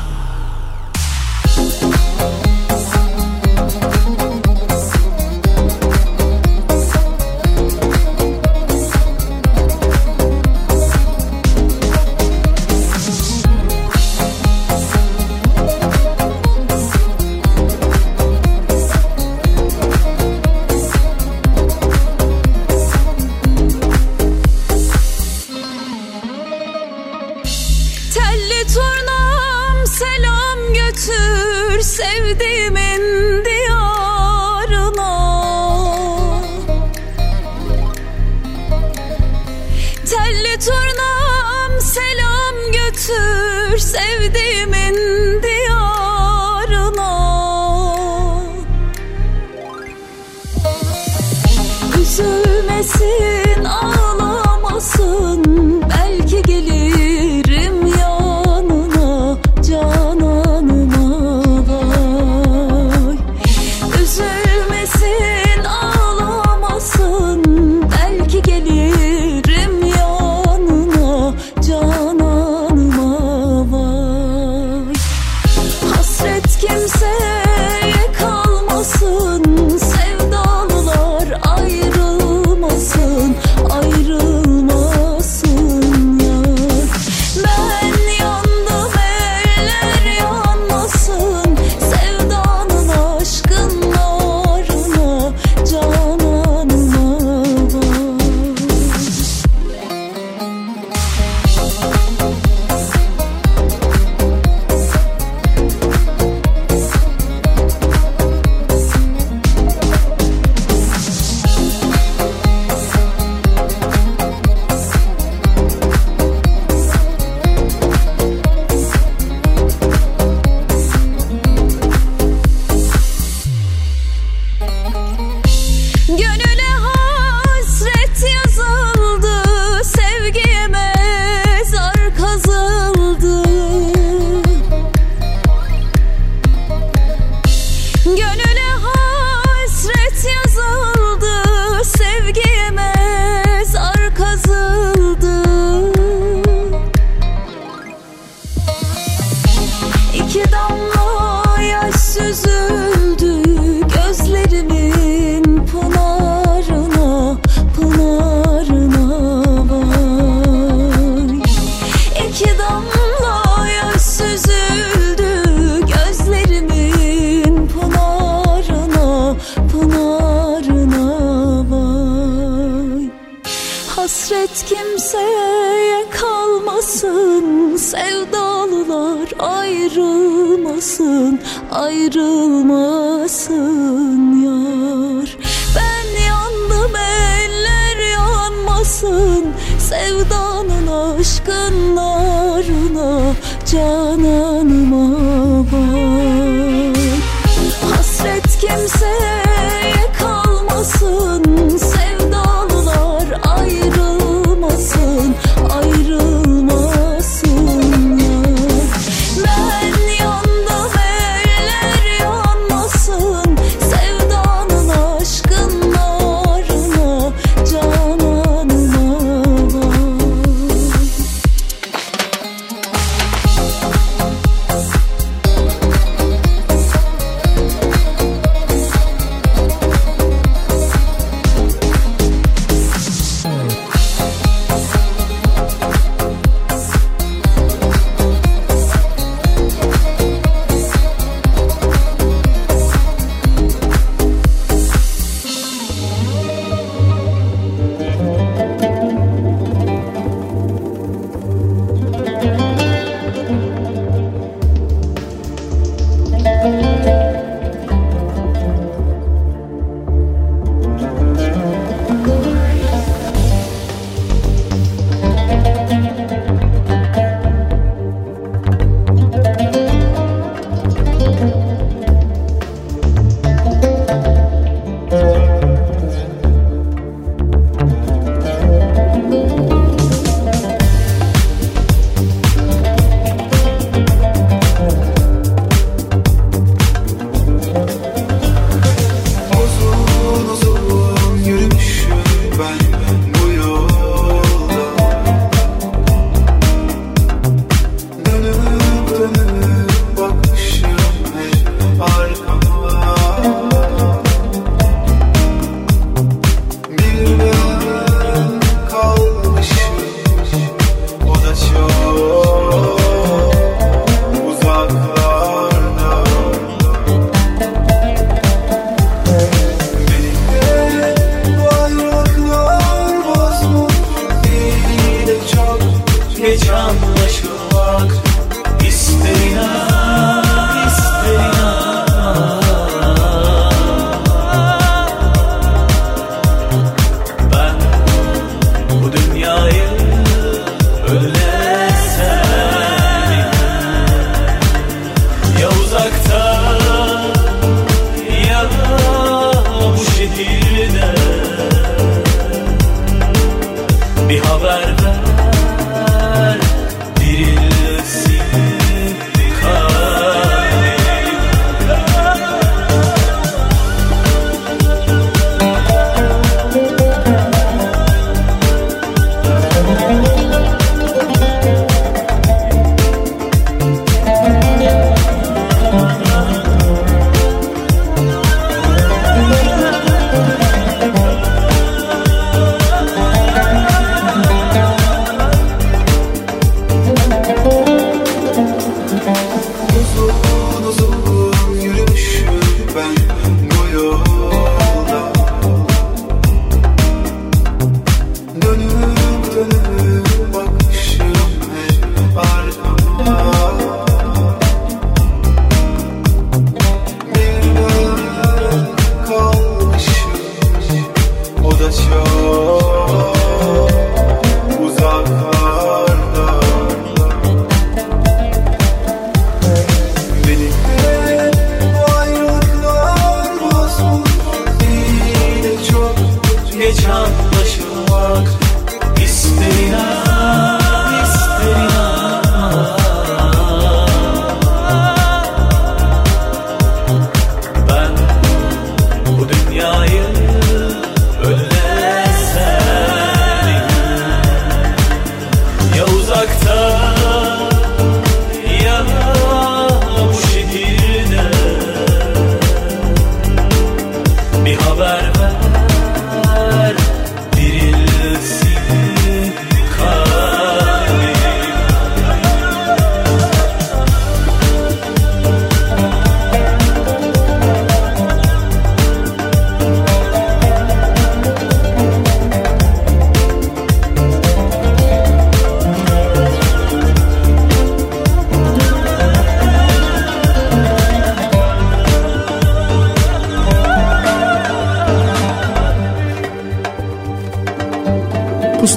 P: Cananıma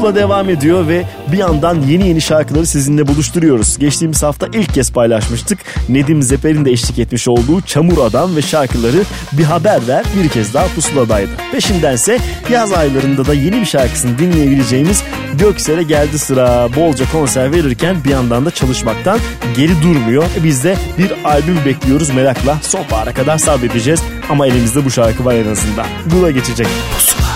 I: pusula devam ediyor ve bir yandan yeni yeni şarkıları sizinle buluşturuyoruz. Geçtiğimiz hafta ilk kez paylaşmıştık. Nedim Zeper'in de eşlik etmiş olduğu Çamur Adam ve şarkıları Bir Haber Ver bir kez daha pusuladaydı. Peşindense yaz aylarında da yeni bir şarkısını dinleyebileceğimiz Göksel'e geldi sıra. Bolca konser verirken bir yandan da çalışmaktan geri durmuyor. E biz de bir albüm bekliyoruz merakla. Sonbahara kadar sabredeceğiz ama elimizde bu şarkı var en azından. Buna geçecek.
L: Pusula.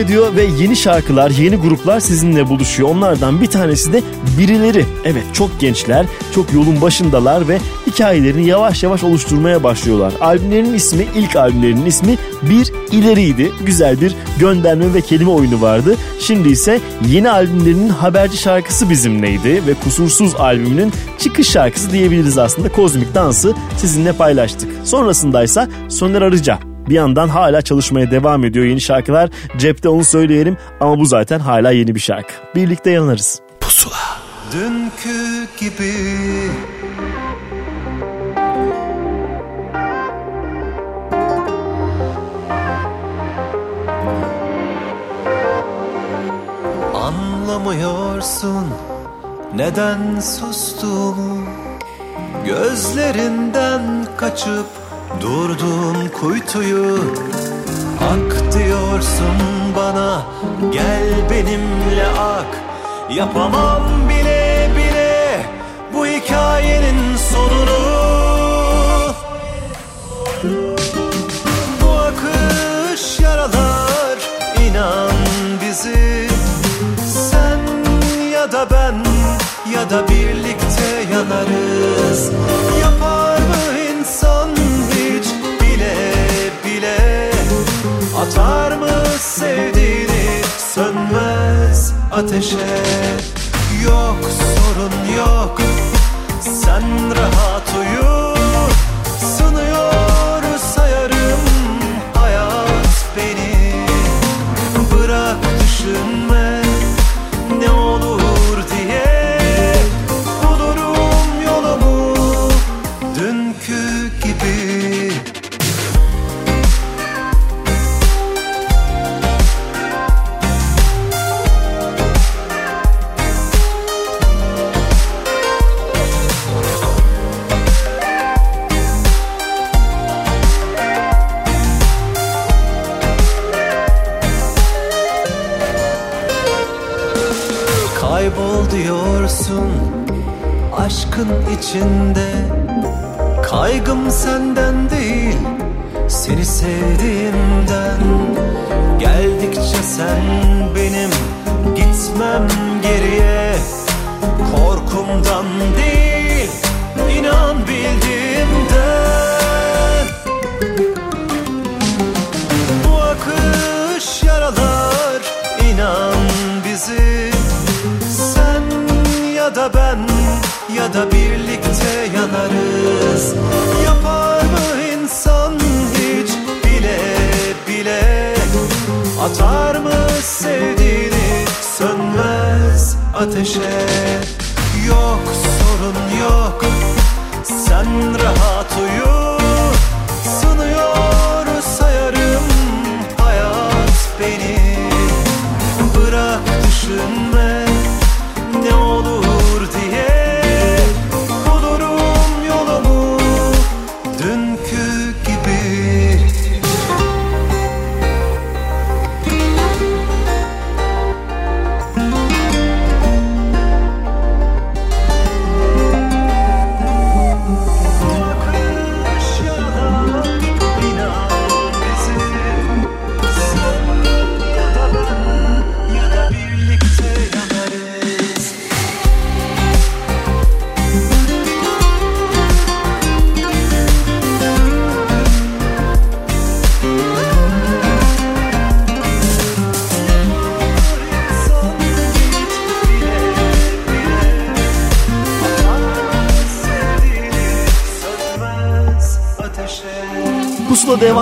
L: Ediyor ve yeni şarkılar, yeni gruplar sizinle buluşuyor. Onlardan bir tanesi de birileri. Evet çok gençler, çok yolun başındalar ve hikayelerini yavaş yavaş oluşturmaya başlıyorlar. Albümlerinin ismi, ilk albümlerinin ismi Bir İleriydi. Güzel bir gönderme ve kelime oyunu vardı. Şimdi ise yeni albümlerinin haberci şarkısı bizimleydi ve Kusursuz albümünün çıkış şarkısı diyebiliriz aslında. Kozmik Dans'ı sizinle paylaştık. Sonrasındaysa Soner Arıca bir yandan hala çalışmaya devam ediyor yeni şarkılar. Cepte onu söyleyelim ama bu zaten hala yeni bir şarkı. Birlikte yanarız.
Q: Pusula. Dünkü gibi Anlamıyorsun neden sustuğumu Gözlerinden kaçıp durdum kuytuyu. Ak diyorsun bana gel benimle ak. Yapamam bile bile bu hikayenin sonunu. Bu akış yaralar inan bizi. Sen ya da ben ya da birlikte yanarız Atar mı sevdiğini? Sönmez ateşe. Yok sorun yok. Sen rahat uyu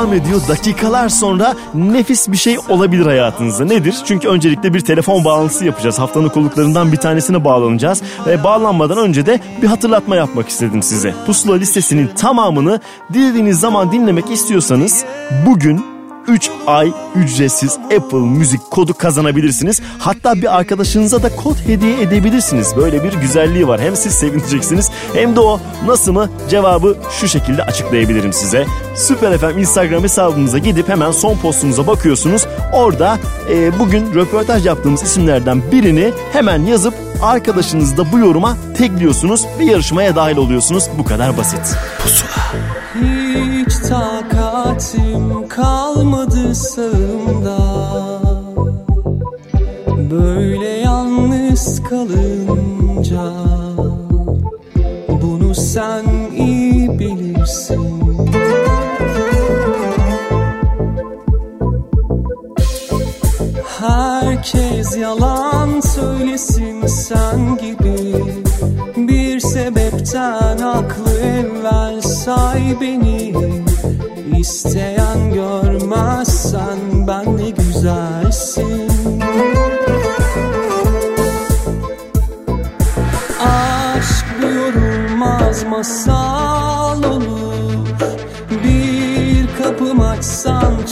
A: devam ediyor. Dakikalar sonra nefis bir şey olabilir hayatınızda. Nedir? Çünkü öncelikle bir telefon bağlantısı yapacağız. Haftanın kolluklarından bir tanesine bağlanacağız. Ve bağlanmadan önce de bir hatırlatma yapmak istedim size. Pusula listesinin tamamını dilediğiniz zaman dinlemek istiyorsanız bugün 3 ay ücretsiz Apple Müzik kodu kazanabilirsiniz. Hatta bir arkadaşınıza da kod hediye edebilirsiniz. Böyle bir güzelliği var. Hem siz sevineceksiniz hem de o nasıl mı cevabı şu şekilde açıklayabilirim size. Süper FM Instagram hesabımıza gidip hemen son postumuza bakıyorsunuz. Orada e, bugün röportaj yaptığımız isimlerden birini hemen yazıp arkadaşınızı da bu yoruma tekliyorsunuz ve yarışmaya dahil oluyorsunuz. Bu kadar basit. Pusula.
R: Hiç takatim kalmadı sağımda Böyle yalnız kalınca sen iyi bilirsin. Herkes yalan söylesin sen gibi. Bir sebepten haklı evvel say beni. İsteyen görmezsen ben ne güzelsin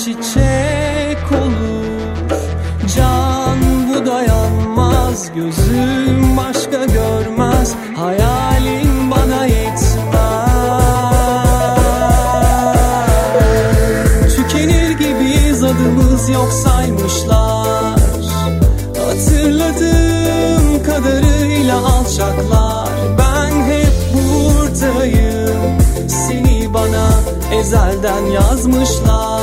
R: she changed. Ezelden yazmışlar.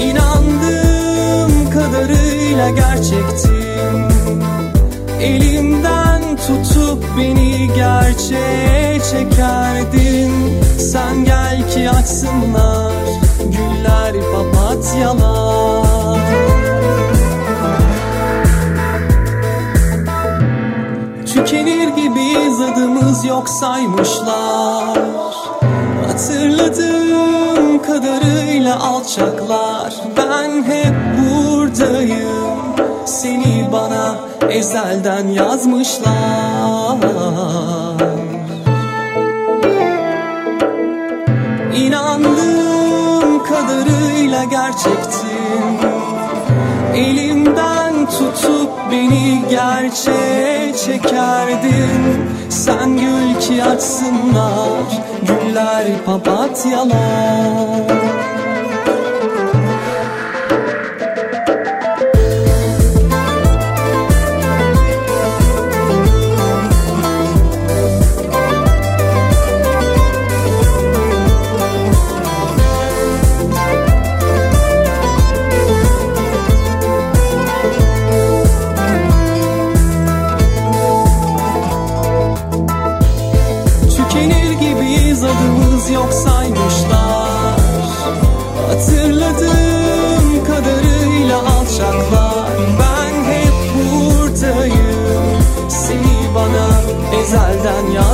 R: İnandığım kadarıyla gerçektim. Elimden tutup beni gerçeğe çekerdin. Sen gel ki açsınlar güller papatyalar Tükenir gibiyiz adımız yok saymışlar. Hatırladığım kadarıyla alçaklar. Ben hep buradayım. Seni bana ezelden yazmışlar. İnandığım kadarıyla gerçektim. Elimden tutup beni gerçeğe çekerdin. Sen gül ki açsınlar güller papatyalar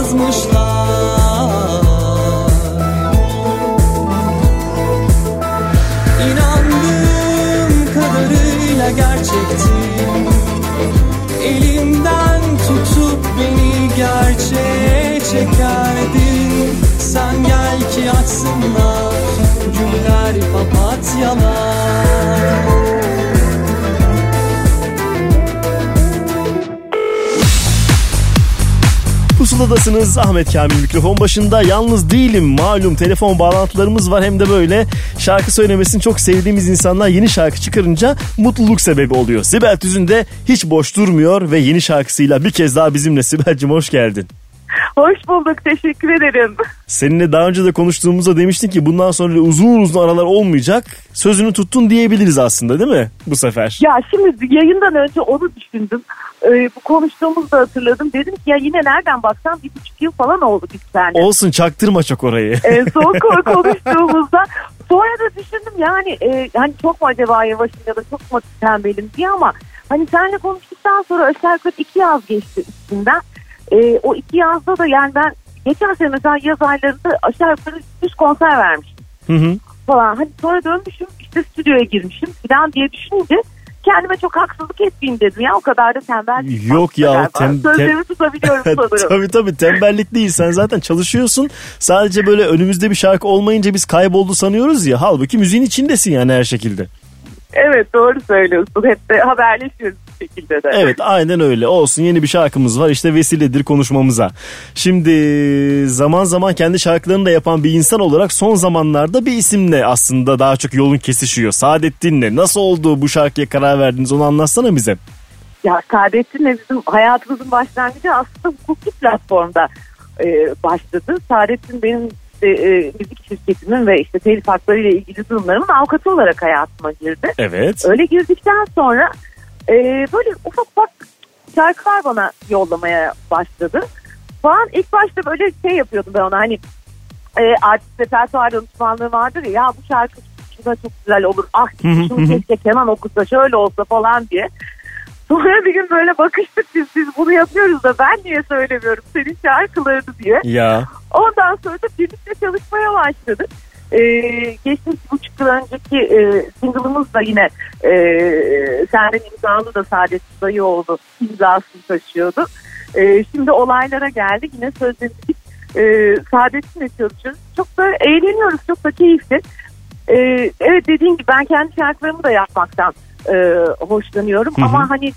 R: yazmışlar. İnandığım kadarıyla gerçektim Elimden tutup beni gerçeğe çekerdin Sen gel ki açsınlar güller papatyalar
A: Pusuladasınız Ahmet Kamil mikrofon başında yalnız değilim malum telefon bağlantılarımız var hem de böyle şarkı söylemesini çok sevdiğimiz insanlar yeni şarkı çıkarınca mutluluk sebebi oluyor. Sibel Tüzün de hiç boş durmuyor ve yeni şarkısıyla bir kez daha bizimle Sibel'cim hoş geldin.
S: Hoş bulduk teşekkür ederim.
A: Seninle daha önce de konuştuğumuzda demiştin ki bundan sonra uzun uzun aralar olmayacak. Sözünü tuttun diyebiliriz aslında değil mi bu sefer?
S: Ya şimdi yayından önce onu düşündüm. Ee, bu konuştuğumuzda hatırladım. Dedim ki ya yine nereden baksam bir buçuk yıl falan oldu biz seninle.
A: Olsun çaktırma çok orayı.
S: Ee, son konu konuştuğumuzda. Sonra da düşündüm yani e, hani çok mu acaba yavaşım ya da çok mu tembelim diye ama hani seninle konuştuktan sonra aşağı yukarı iki yaz geçti üstünden. E, o iki yazda da yani ben geçen sene mesela yaz aylarında aşağı yukarı 100 konser vermiştim
A: Hı hı.
S: falan. Hani sonra dönmüşüm işte stüdyoya girmişim falan diye düşününce kendime çok haksızlık etmeyeyim dedim ya o kadar da tembel.
A: Yok ya tem, tem-
S: Sözlerimi tutabiliyorum sanırım.
A: tabii tabii tembellik değil sen zaten çalışıyorsun sadece böyle önümüzde bir şarkı olmayınca biz kayboldu sanıyoruz ya halbuki müziğin içindesin yani her şekilde.
S: Evet doğru söylüyorsun. Hep de haberleşiyoruz bu şekilde de.
A: Evet aynen öyle olsun yeni bir şarkımız var işte vesiledir konuşmamıza. Şimdi zaman zaman kendi şarkılarını da yapan bir insan olarak son zamanlarda bir isimle aslında daha çok yolun kesişiyor. Saadettin'le nasıl oldu bu şarkıya karar verdiniz onu anlatsana bize.
S: Ya Saadettin'le bizim hayatımızın başlangıcı aslında hukuki platformda e, başladı. Saadettin benim işte, e, müzik şirketimin ve işte telif hakları ile ilgili durumlarımın avukatı olarak hayatıma girdi.
A: Evet.
S: Öyle girdikten sonra e, böyle ufak ufak şarkılar bana yollamaya başladı. Falan ilk başta böyle şey yapıyordum ben ona hani e, artist repertuar danışmanlığı vardır ya, ya bu şarkı şurada çok güzel olur. Ah şunu keşke Kenan okusa şöyle olsa falan diye. Sonra bir gün böyle bakıştık biz, biz bunu yapıyoruz da ben niye söylemiyorum senin şarkılarını diye.
A: Ya
S: Ondan sonra da birlikte çalışmaya başladık. Ee, geçtiğimiz buçuk yıl önceki e, single'ımız da yine e, senden imzalı da Saadettin Dayıoğlu imzasını taşıyordu. E, şimdi olaylara geldik yine sözleştik. E, Saadettin'le çalışıyoruz. Çok da eğleniyoruz çok da keyifli. E, evet dediğim gibi ben kendi şarkılarımı da yapmaktan e, hoşlanıyorum
T: Hı hı.
S: ama hani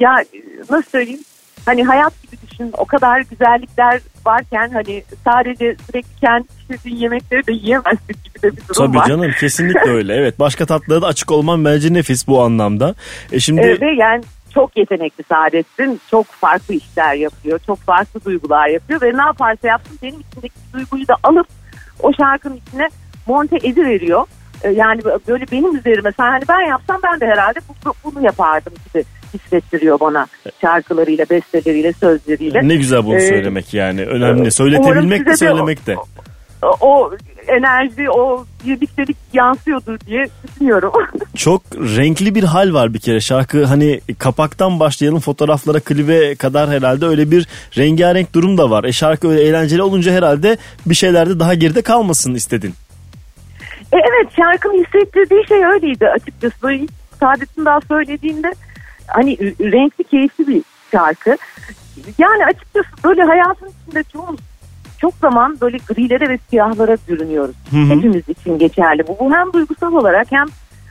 S: ya nasıl söyleyeyim hani hayat gibi düşün o kadar güzellikler varken hani sadece sürekli kendi pişirdiğin yemekleri de yiyemezsin gibi de bir durum
A: Tabii
S: var.
A: canım kesinlikle öyle. Evet başka tatlılara da açık olman bence nefis bu anlamda. E şimdi
S: ve yani çok yetenekli Saadettin. Çok farklı işler yapıyor. Çok farklı duygular yapıyor. Ve ne yaparsa yapsın benim içindeki duyguyu da alıp o şarkının içine monte ediveriyor. Ee, yani böyle benim üzerime sen hani ben yapsam ben de herhalde bu- bunu yapardım gibi hissettiriyor bana şarkılarıyla, besteleriyle, sözleriyle.
A: ne güzel bunu
S: Ee,
A: söylemek yani. Önemli.
S: umarım
A: Söyletebilmek de söylemek de.
S: o, o enerji, o birliktelik yansıyordur diye düşünüyorum.
A: Çok renkli bir hal var bir kere şarkı hani kapaktan başlayalım fotoğraflara klibe kadar herhalde öyle bir rengarenk durum da var. E şarkı öyle eğlenceli olunca herhalde bir şeylerde daha geride kalmasın istedin.
S: E, evet şarkının hissettirdiği şey öyleydi açıkçası. Böyle Saadet'in daha söylediğinde hani renkli keyifli bir şarkı. Yani açıkçası böyle hayatın içinde çoğu çok zaman böyle grilere ve siyahlara bürünüyoruz.
T: Hı hı.
S: Hepimiz için geçerli bu. Bu hem duygusal olarak hem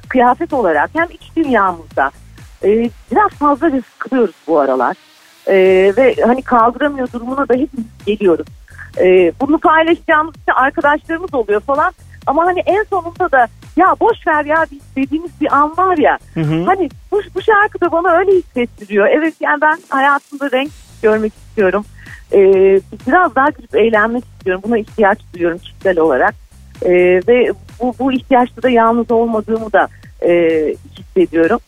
S: kıyafet olarak hem iç dünyamızda. E, biraz fazla sıkılıyoruz bu aralar. E, ve hani kaldıramıyor durumuna da hepimiz geliyoruz. E, bunu paylaşacağımız işte arkadaşlarımız oluyor falan. Ama hani en sonunda da ya boş ver ya dediğimiz bir an var ya.
T: Hı hı.
S: Hani bu, bu şarkı da bana öyle hissettiriyor. Evet yani ben hayatımda renk görmek istiyorum. E, biraz daha gülüp eğlenmek istiyorum. Buna ihtiyaç duyuyorum kişisel olarak. E, ve bu, bu ihtiyaçta da yalnız olmadığımı da e, hissediyorum.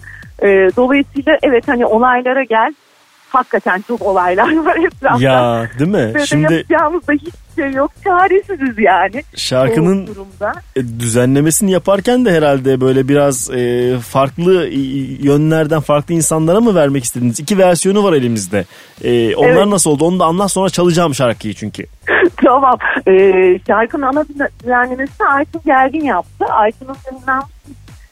S: E, dolayısıyla evet hani olaylara gel. Hakikaten çok olaylar var etrafta.
A: Ya değil mi?
S: Ve
A: Şimdi
S: yapacağımız da hiçbir şey yok. Çaresiziz yani.
A: Şarkının e, düzenlemesini yaparken de herhalde böyle biraz e, farklı yönlerden farklı insanlara mı vermek istediniz? İki versiyonu var elimizde. E, onlar
S: Evet.
A: nasıl oldu? Onu da anlat sonra çalacağım şarkıyı çünkü.
S: tamam. Ee, şarkının ana düzenlemesini Aytun Gergin yaptı. Aytun'un dönülen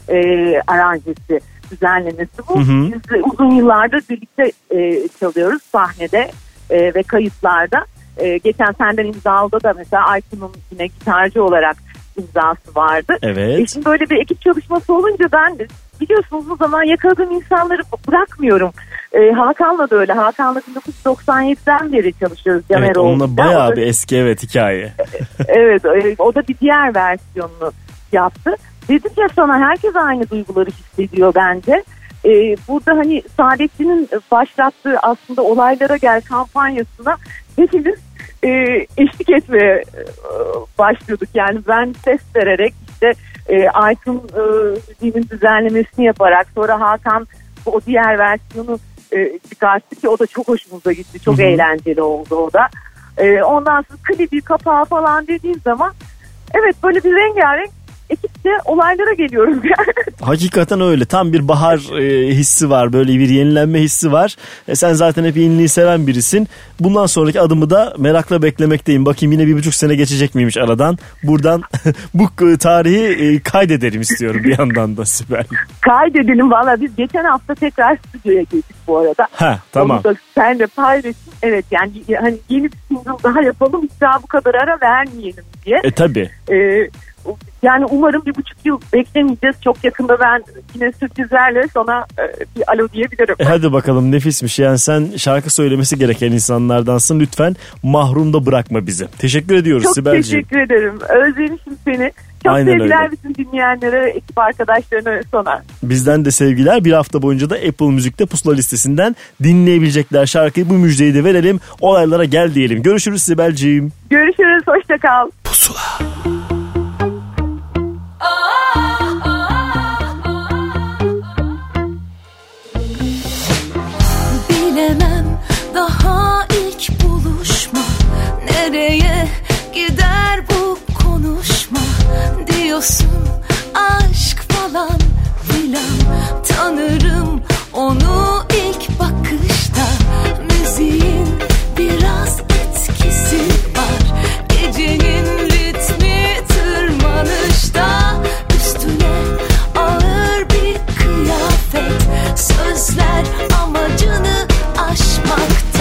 S: e, aranjesi düzenlemesi bu.
T: Hı hı.
S: Biz uzun yıllardır birlikte e, çalıyoruz sahnede e, ve kayıtlarda. E, geçen senden imzalıda da mesela Aytun'un yine gitarcı olarak imzası vardı.
A: Evet.
S: E şimdi böyle bir ekip çalışması olunca ben biliyorsunuz o zaman yakaladığım insanları bırakmıyorum. E, Hakan'la da öyle. Hakan'la 1997'den beri çalışıyoruz. Caner
A: Evet onunla bayağı bir eski evet hikaye.
S: evet e, o da bir diğer versiyonunu yaptı. Dedim ya sana herkes aynı duyguları hissediyor bence. E, burada hani Saadettin'in başlattığı aslında olaylara gel kampanyasına hepimiz e, eşlik etmeye e, başlıyorduk. Yani ben ses vererek işte e, Aytun e, müziğinin düzenlemesini yaparak sonra Hakan o diğer versiyonu e, çıkarttı ki o da çok hoşumuza gitti. Çok
T: Hı hı.
S: eğlenceli oldu o da. E, ondan sonra klibi kapağı falan dediğim zaman evet böyle bir rengarenk ekipçe olaylara geliyoruz yani.
A: Hakikaten öyle. Tam bir bahar e, hissi var. Böyle bir yenilenme hissi var. E, sen zaten hep yeniliği seven birisin. Bundan sonraki adımı da merakla beklemekteyim. Bakayım yine bir buçuk sene geçecek miymiş aradan. Buradan bu e, tarihi e, kaydedelim istiyorum bir yandan da Sibel.
S: Kaydedelim valla biz geçen hafta tekrar stüdyoya girdik bu arada.
A: Ha tamam.
S: Onu da senle paylaşın. Evet yani hani yeni bir single daha yapalım hiç daha bu kadar ara vermeyelim diye.
A: E tabi.
S: Ee, yani umarım bir buçuk yıl beklemeyeceğiz. Çok yakında ben yine sürprizlerle sana e, bir alo diyebilirim.
A: E hadi bakalım nefismiş. Yani sen şarkı söylemesi gereken insanlardansın. Lütfen mahrum da bırakma bizi. Teşekkür ediyoruz
S: Çok
A: Sibel'ciğim.
S: teşekkür ederim. Özlemişim seni. Çok
A: Aynen
S: sevgiler
A: öyle.
S: bütün dinleyenlere, ekip arkadaşlarına sana.
A: Bizden de sevgiler. Bir hafta boyunca da Apple Müzik'te pusula listesinden dinleyebilecekler şarkıyı. Bu müjdeyi de verelim. Olaylara gel diyelim. Görüşürüz Sibel'ciğim.
S: Görüşürüz, hoşça kal.
H: Bilemem daha ilk buluşma. Nereye gider bu konuşma? Diyorsun aşk falan filan. Tanırım onu ilk bakışta. Müziğin biraz etkisi var. Gecenin ritmi tırmanışta. Üstüne ağır bir kıyafet. Sözler замок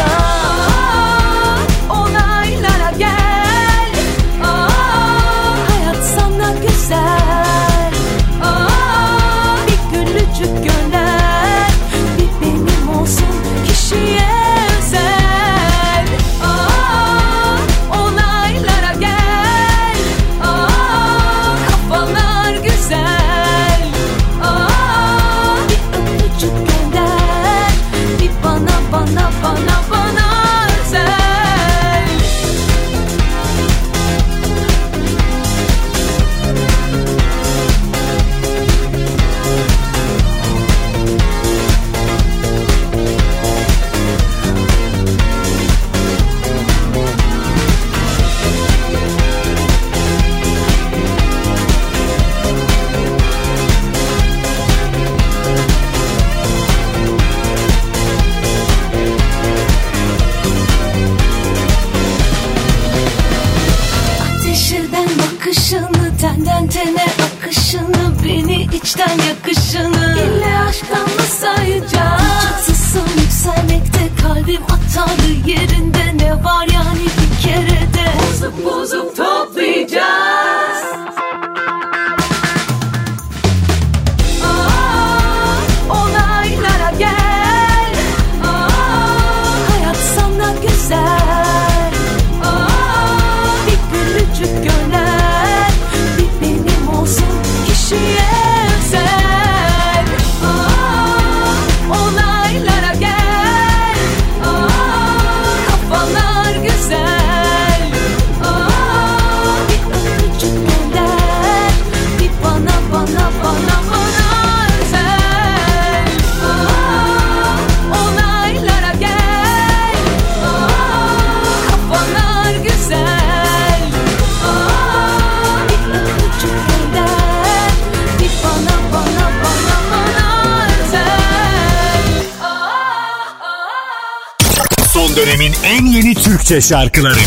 H: Tenden tene akışını Beni içten yakışını. İlle aşktan mı sayacağız Çatısın yükselmekte Kalbim hatalı yerinde. Ne var yani bir kerede Bozup bozup toplayacağız
U: Türkçe şarkıları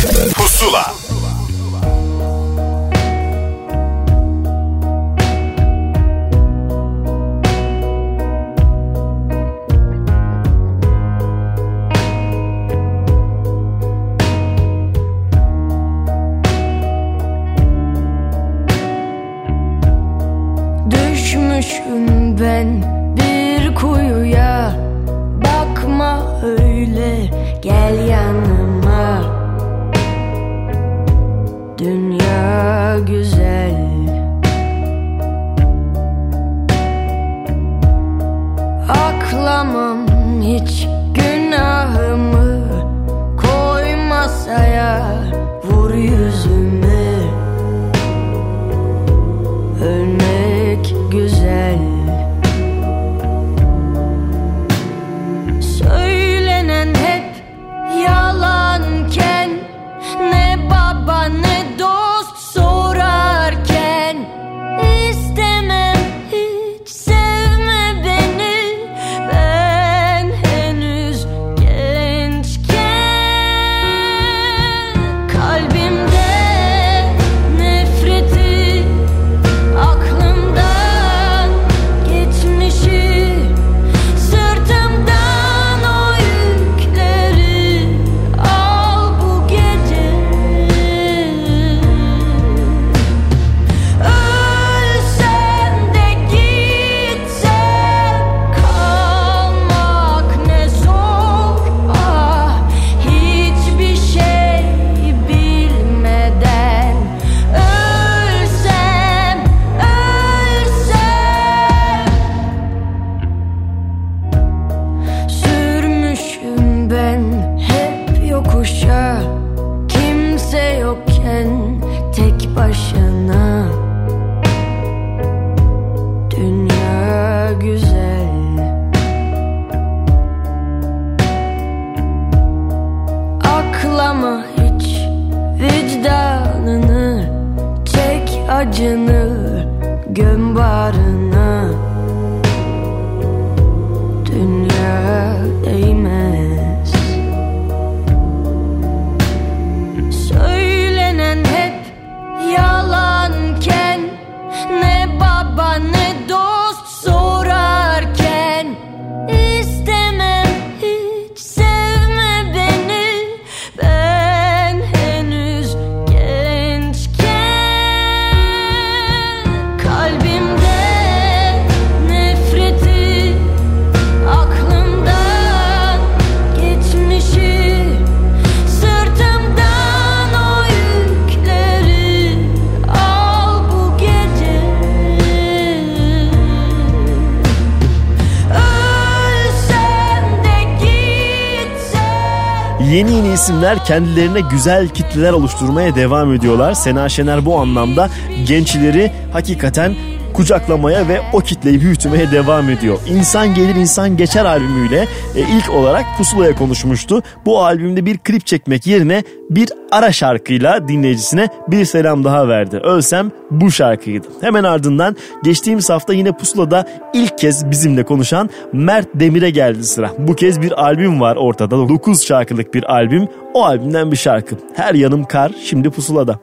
A: isimler kendilerine güzel kitleler oluşturmaya devam ediyorlar. Sena Şener bu anlamda gençleri hakikaten kucaklamaya ve o kitleyi büyütmeye devam ediyor. İnsan Gelir İnsan Geçer albümüyle e, ilk olarak Pusula'ya konuşmuştu. Bu albümde bir klip çekmek yerine bir ara şarkıyla dinleyicisine bir selam daha verdi. Ölsem bu şarkıydı. Hemen ardından geçtiğimiz hafta yine Pusula'da ilk kez bizimle konuşan Mert Demir'e geldi sıra. Bu kez bir albüm var ortada. 9 şarkılık bir albüm. O albümden bir şarkı. Her yanım kar şimdi Pusula'da.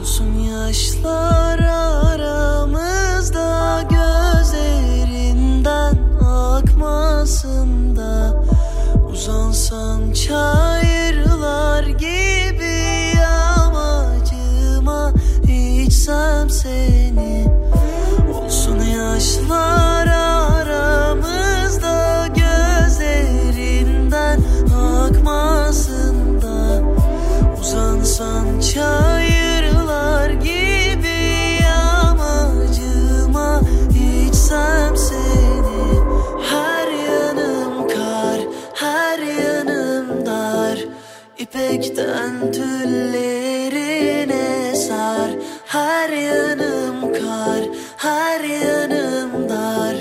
I: Olsun yaşlar aramızda gözlerinden akmasın da Uzansan çayırlar seni. Olsun yaşlar aramızda gözlerinden akmasın da Uzansan çayırlar gibi amacıma içsem seni. Her yanım kar, her yanım dar. İpekten tüllerine sar Her kar, her yanım dar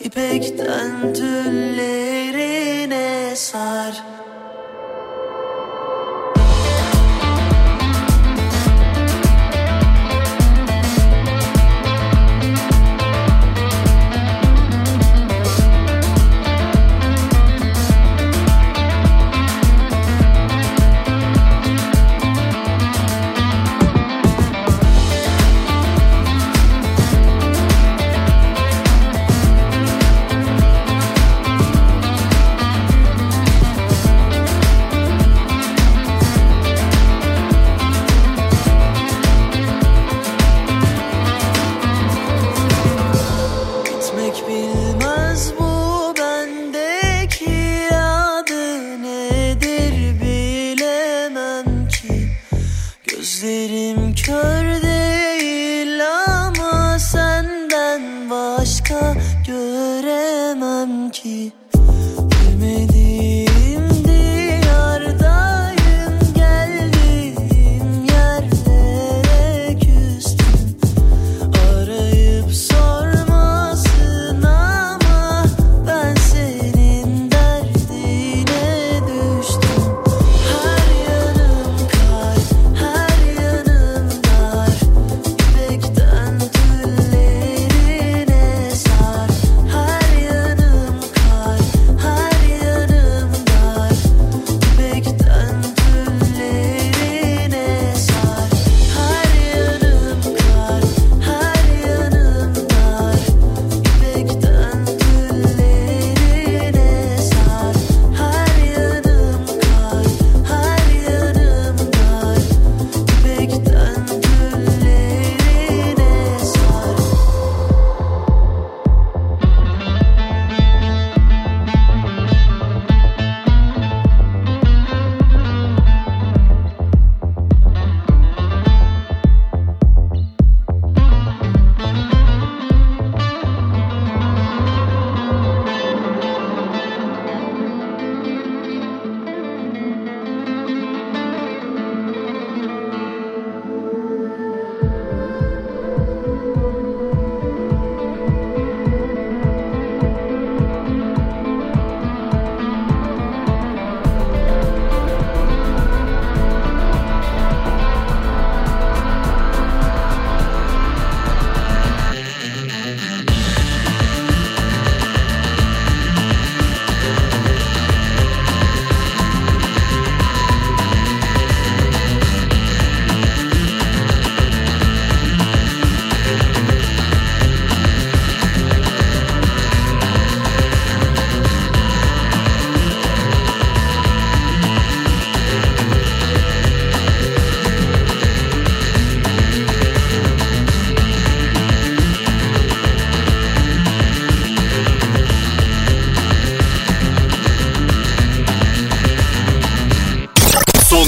I: İpekten tüllerine sar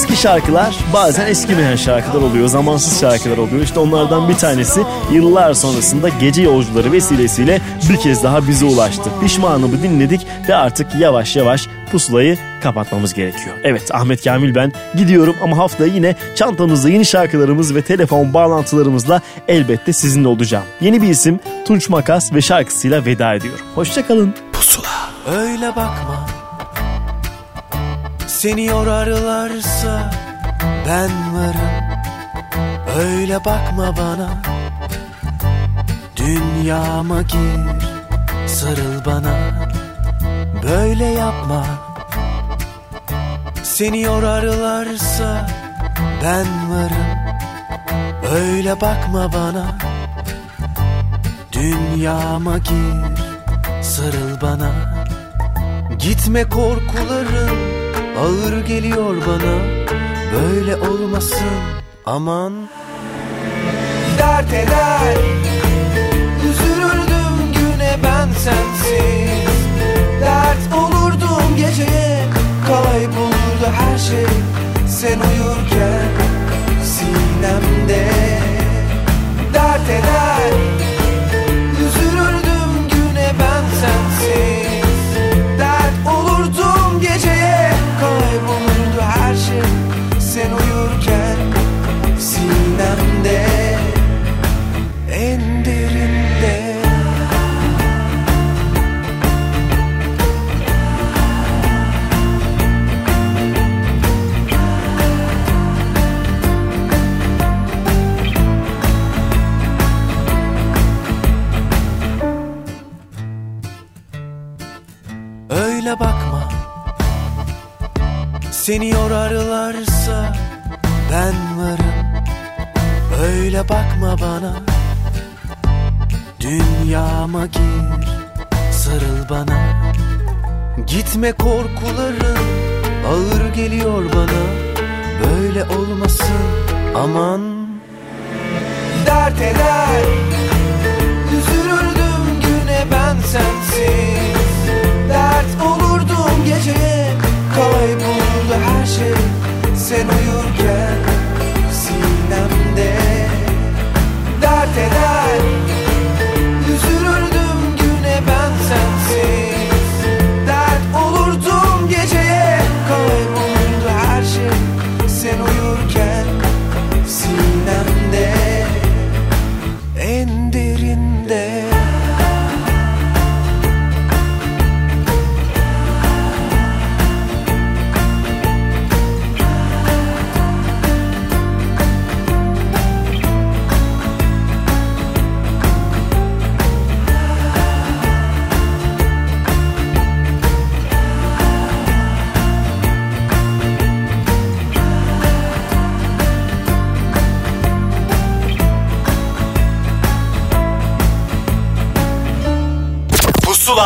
A: Eski şarkılar bazen eskimeyen şarkılar oluyor, zamansız şarkılar oluyor. İşte onlardan bir tanesi yıllar sonrasında gece yolcuları vesilesiyle bir kez daha bize ulaştı. Pişmanımı dinledik ve artık yavaş yavaş pusulayı kapatmamız gerekiyor. Evet Ahmet Kamil ben gidiyorum ama haftaya yine çantamızda yeni şarkılarımız ve telefon bağlantılarımızla elbette sizinle olacağım. Yeni bir isim Tunç Makas ve şarkısıyla veda ediyorum. Hoşçakalın. Pusula.
Q: Öyle bakma Seni yorarlarsa ben varım. Öyle bakma bana. Dünyama gir Sarıl bana. Böyle yapma. Seni yorarlarsa ben varım. Öyle bakma bana. Dünyama gir Sarıl bana. Gitme korkularım Ağır geliyor bana. Böyle olmasın. Aman. Dert eder. Üzülürdüm güne ben sensiz. Dert olurdum geceye. Kaybolurdu her şey. Sen uyurken Sinemde. Dert eder Öyle bakma. Seni yorarlarsa Ben varım. Öyle bakma bana. Dünyama gir Sarıl bana. Gitme korkularım Ağır geliyor bana. Böyle olmasın Aman. Dert eder. Üzülürdüm güne ben sensiz Dert olurdum geceye Kaybolurdu her şey Sen uyurken Sinemde. Dert eder